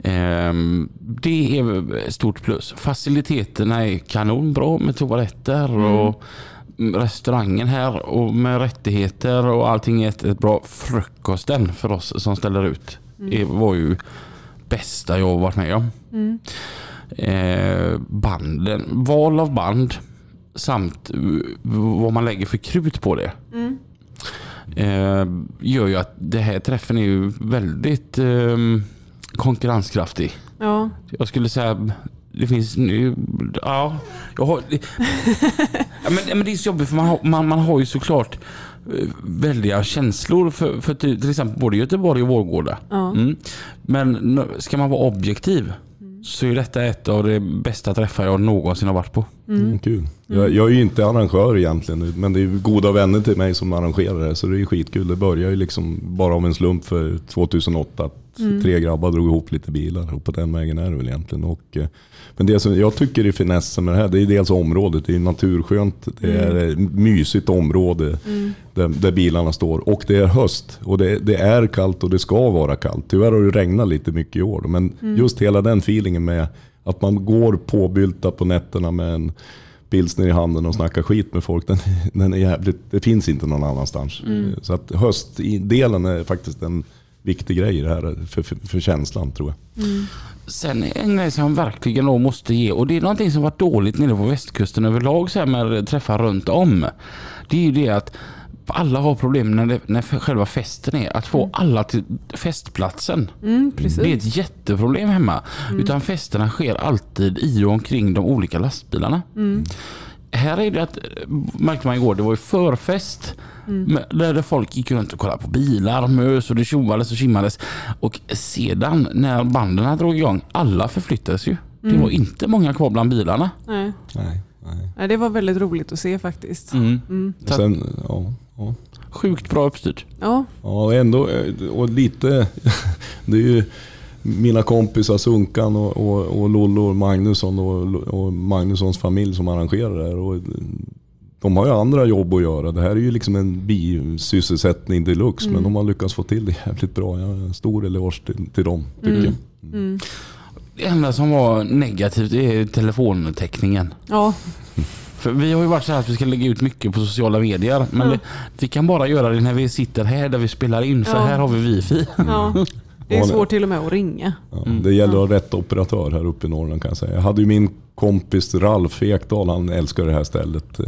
S1: Ehm, det är ett stort plus. Faciliteterna är kanonbra med toaletter och restaurangen här och med rättigheter och allting är ett, ett bra frukosten för oss som ställer ut. Det var ju bästa jag har varit med om. Eh, banden, val av band samt vad man lägger för krut på det. Eh, gör ju att det här träffen är ju väldigt eh, konkurrenskraftig.
S2: Ja.
S1: Jag skulle säga det finns nu, ja, jag har, det, men, men det är så jobbigt för man har, man, man har ju såklart väldiga känslor för, för till, till exempel både Göteborg och Vårgårda.
S2: Ja.
S1: Mm. Men ska man vara objektiv så är detta ett av de bästa träffar jag någonsin har varit på.
S3: Mm, kul. Jag, jag är ju inte arrangör egentligen, men det är goda vänner till mig som arrangerar det. Så det är skitkul. Det började ju liksom bara av en slump för 2008. Att Tre grabbar drog ihop lite bilar och på den vägen är det väl egentligen. Och, eh, men det som jag tycker är finessen med det här, det är dels området. Det är naturskönt, det är ett mysigt område där, där bilarna står. Och det är höst och det, det är kallt och det ska vara kallt. Tyvärr har det regnat lite mycket i år. Men just hela den feelingen med att man går påbylta på nätterna med en pilsner i handen och snackar skit med folk. Den, den är jävligt, det finns inte någon annanstans. Så att höstdelen är faktiskt en viktig grej det här för, för, för känslan tror jag.
S1: Sen en grej som jag verkligen då måste ge och det är någonting som varit dåligt nere på västkusten överlag så här med träffar runt om. Det är ju det att alla har problem när, det, när själva festen är. Att få alla till festplatsen.
S2: Mm.
S1: Det är ett jätteproblem hemma. Utan festerna sker alltid i och omkring de olika lastbilarna. Här är det att, märkte man igår, det var ju förfest. med- Där folk gick runt och kollade på bilar, mös och det tjoades och kimmades. Och sedan när banden drog igång, alla förflyttades ju. Det var inte många kvar bland bilarna.
S2: Nej.
S3: Nej, nej.
S2: Nej, det var väldigt roligt att se faktiskt.
S1: Mm. Så att,
S3: Sen, ja, ja.
S1: sjukt bra uppstyrt.
S2: Ja,
S3: Ja, och ändå, eh, och lite, det är ju mina kompisar Sunkan och, och, och Lollo och Magnusson och, och Magnussons familj som arrangerar det här. Och de har ju andra jobb att göra. Det här är ju liksom en bisysselsättning deluxe, men de har lyckats få till det jävligt bra. Jag en stor eloge till, till dem, tycker jag.
S1: Det enda som var negativt är telefontäckningen.
S2: Ja,
S1: För vi har ju varit så här att vi ska lägga ut mycket på sociala medier. Men
S2: Ja.
S1: det, vi kan bara göra det när vi sitter här där vi spelar in. För
S2: Ja.
S1: här har vi wifi.
S2: ja. Det är svårt till och med att ringa.
S3: Ja, Det gäller att ha rätt operatör här uppe i Norrland kan jag säga. Jag hade ju min kompis Ralf Ekdal, han älskar det här stället. Eh,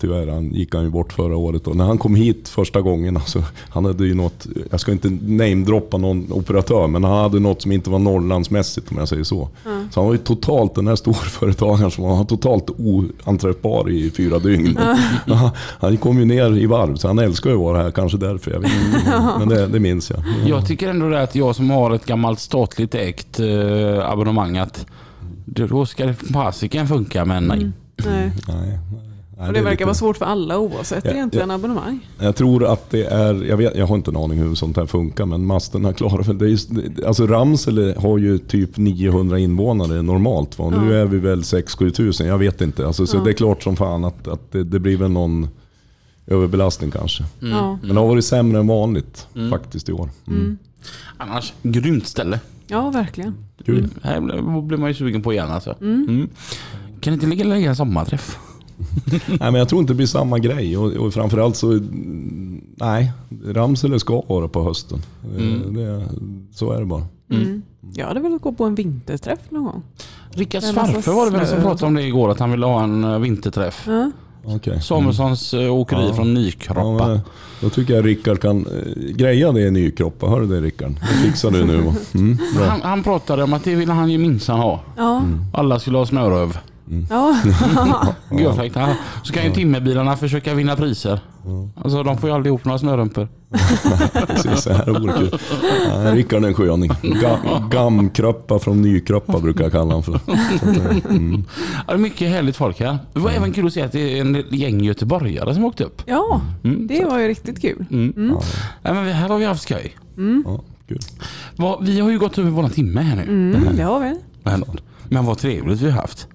S3: Tyvärr han gick han ju bort förra året. Och när han kom hit första gången, alltså, han hade ju något, jag ska inte namedroppa någon operatör, men han hade något som inte var Norrlandsmässigt om jag säger så. Så han var ju totalt, den här storföretagaren som var totalt oanträffbar i fyra dygn. Men han, kom ju ner i varv, så han älskar ju att vara här, kanske därför. Jag vet inte. Men det, det minns jag.
S1: Jag tycker ändå det att jag som har ett gammalt statligt ägt eh, abonnemang att då ska det fasiken funka men nej.
S2: Mm. Nej.
S3: Nej, nej,
S2: Och det
S3: är
S2: verkar
S3: lite-
S2: vara svårt för alla oavsett
S3: Ja,
S2: egentligen abonnemang.
S3: Jag tror att det är, jag, vet, jag har inte en aning hur sånt här funkar, men masterna klarar för det. Är, just- det- alltså Ramsele har ju typ 900 invånare normalt. Va? Nu
S2: Ja.
S3: är vi väl 6-7 tusen, jag vet inte. Alltså, så
S2: Ja.
S3: det är klart som fan att, att det, det blir väl någon överbelastning kanske.
S2: Ja.
S3: Men det har varit sämre än vanligt faktiskt i år. Mm.
S1: Annars, grymt ställe.
S2: Ja, verkligen.
S3: Kul.
S1: Här blir man ju sugen på igen alltså. Mm. Kan inte ligga lägga en sommarträff?
S3: Nej, men jag tror inte det blir samma grej. Och, och framförallt så, mm, nej, Ramsele ska vara på hösten. Eh, Det, så är det bara.
S2: Mm. Jag hade velat gå på en vinterträff någon gång.
S1: Rickards farfar var det väl som
S2: snö.
S1: pratade om det igår, att han ville ha en eh, vinterträff.
S2: Ja.
S3: Okay.
S1: Samuelssons eh, åkeri
S3: Ja.
S1: från
S3: Ja,
S1: Nykroppa.
S3: men, då tycker jag Rickard kan eh, greja det i Nykroppa. Hör du det Rickard? Det fixar du nu. Mm,
S1: han, han pratade om att det ville han ju minsann ha.
S2: Ja.
S1: Alla skulle ha snöröv.
S2: Ja.
S1: Görfräckt. Ja. Så kan ju timmerbilarna försöka vinna priser. Alltså de får ju aldrig ihop några snörumpor.
S3: Precis, så här vore kul. Ja, Rickard är en sköning. Ga, gamkröppa från Nykroppa brukar jag kalla honom för. Eh, mm.
S1: Ja, det är mycket härligt folk här. Det var även kul att se att det är en gäng göteborgare som åkte upp.
S2: ja,
S1: Mm.
S2: det var ju riktigt kul.
S1: Mm. Ja, men här har vi haft skoj.
S3: Ja, kul.
S1: Vi har ju gått över våran timme här nu.
S2: Mm, det har vi.
S1: Men, men vad trevligt vi har haft.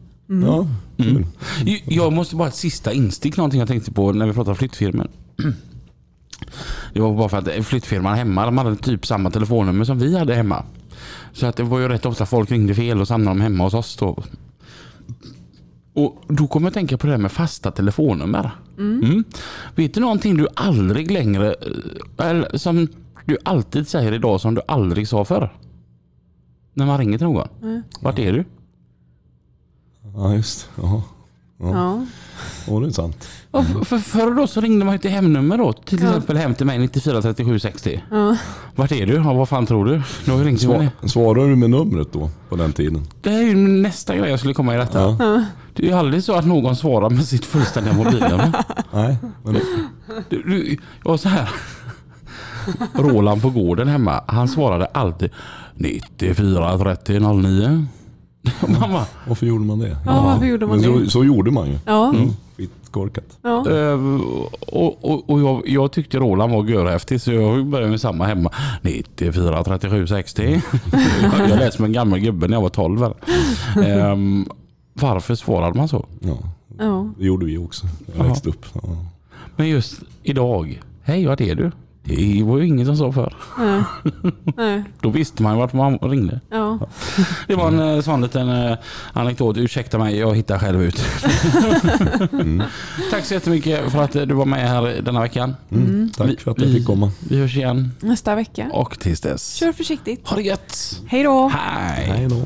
S3: Ja, kul.
S1: J- Jag måste bara ett sista instick, någonting jag tänkte på när vi pratade flyttfirmor. Det var bara för att flyttfirman hemma, de hade typ samma telefonnummer som vi hade hemma. Så att det var ju rätt ofta folk ringde fel och så hamnade de hemma hos oss då. Och då kommer jag att tänka på det här med fasta telefonnummer. Mm. Vet du någonting du aldrig längre, eh, eller som du alltid säger idag som du aldrig sa förr? När man ringer till någon. Vart är du?
S3: Ja, just ja.
S2: Ja.
S3: Ja, det är sant.
S1: Och f- för förr då så ringde man ju till hemnummer då. Till
S2: Ja.
S1: exempel hem till mig 94 37 60.
S2: Ja.
S1: Vart är du? Ja, vad fan tror du? Du har ringt
S3: svarar du med numret då på den tiden?
S1: Det är ju nästa grej jag skulle komma i detta.
S3: Ja.
S1: Det är ju aldrig så att någon svarar med sitt fullständiga mobilnummer.
S3: Nej, men
S1: Du, du, jag var så här. Roland på gården hemma, han svarade alltid 94 30 09. Mamma.
S3: varför gjorde man det?
S2: Ja, varför gjorde man
S3: men
S2: det?
S3: Så, så gjorde man ju.
S2: Ja.
S3: Mm. Skitkorkat.
S2: Ja.
S1: Uh, och och, och jag, jag tyckte Roland var görhäftig så jag började med samma hemma. 94 37 60. jag lät som en gammal gubbe när jag var 12. eller. Ehm, varför svarade man så?
S3: Ja,
S2: Ja.
S3: det gjorde vi också. Jag växte upp. Ja.
S1: Men just idag. Hej, vart är du? Det var ju ingen som sa för.
S2: Nej. Nej.
S1: Då visste man vart man ringde.
S2: Ja.
S1: Det var en eh, sån liten eh, anekdot. Ursäkta mig, jag hittar själv ut. Tack så jättemycket för att eh, du var med här denna veckan.
S3: Mm. Tack
S1: Vi-
S3: för att jag
S1: vi-
S3: fick komma.
S1: Vi hörs igen
S2: Nästa vecka.
S1: och tills dess.
S2: Kör försiktigt.
S1: Ha det gött!
S2: Hej då.
S1: Hej!
S3: Hej då.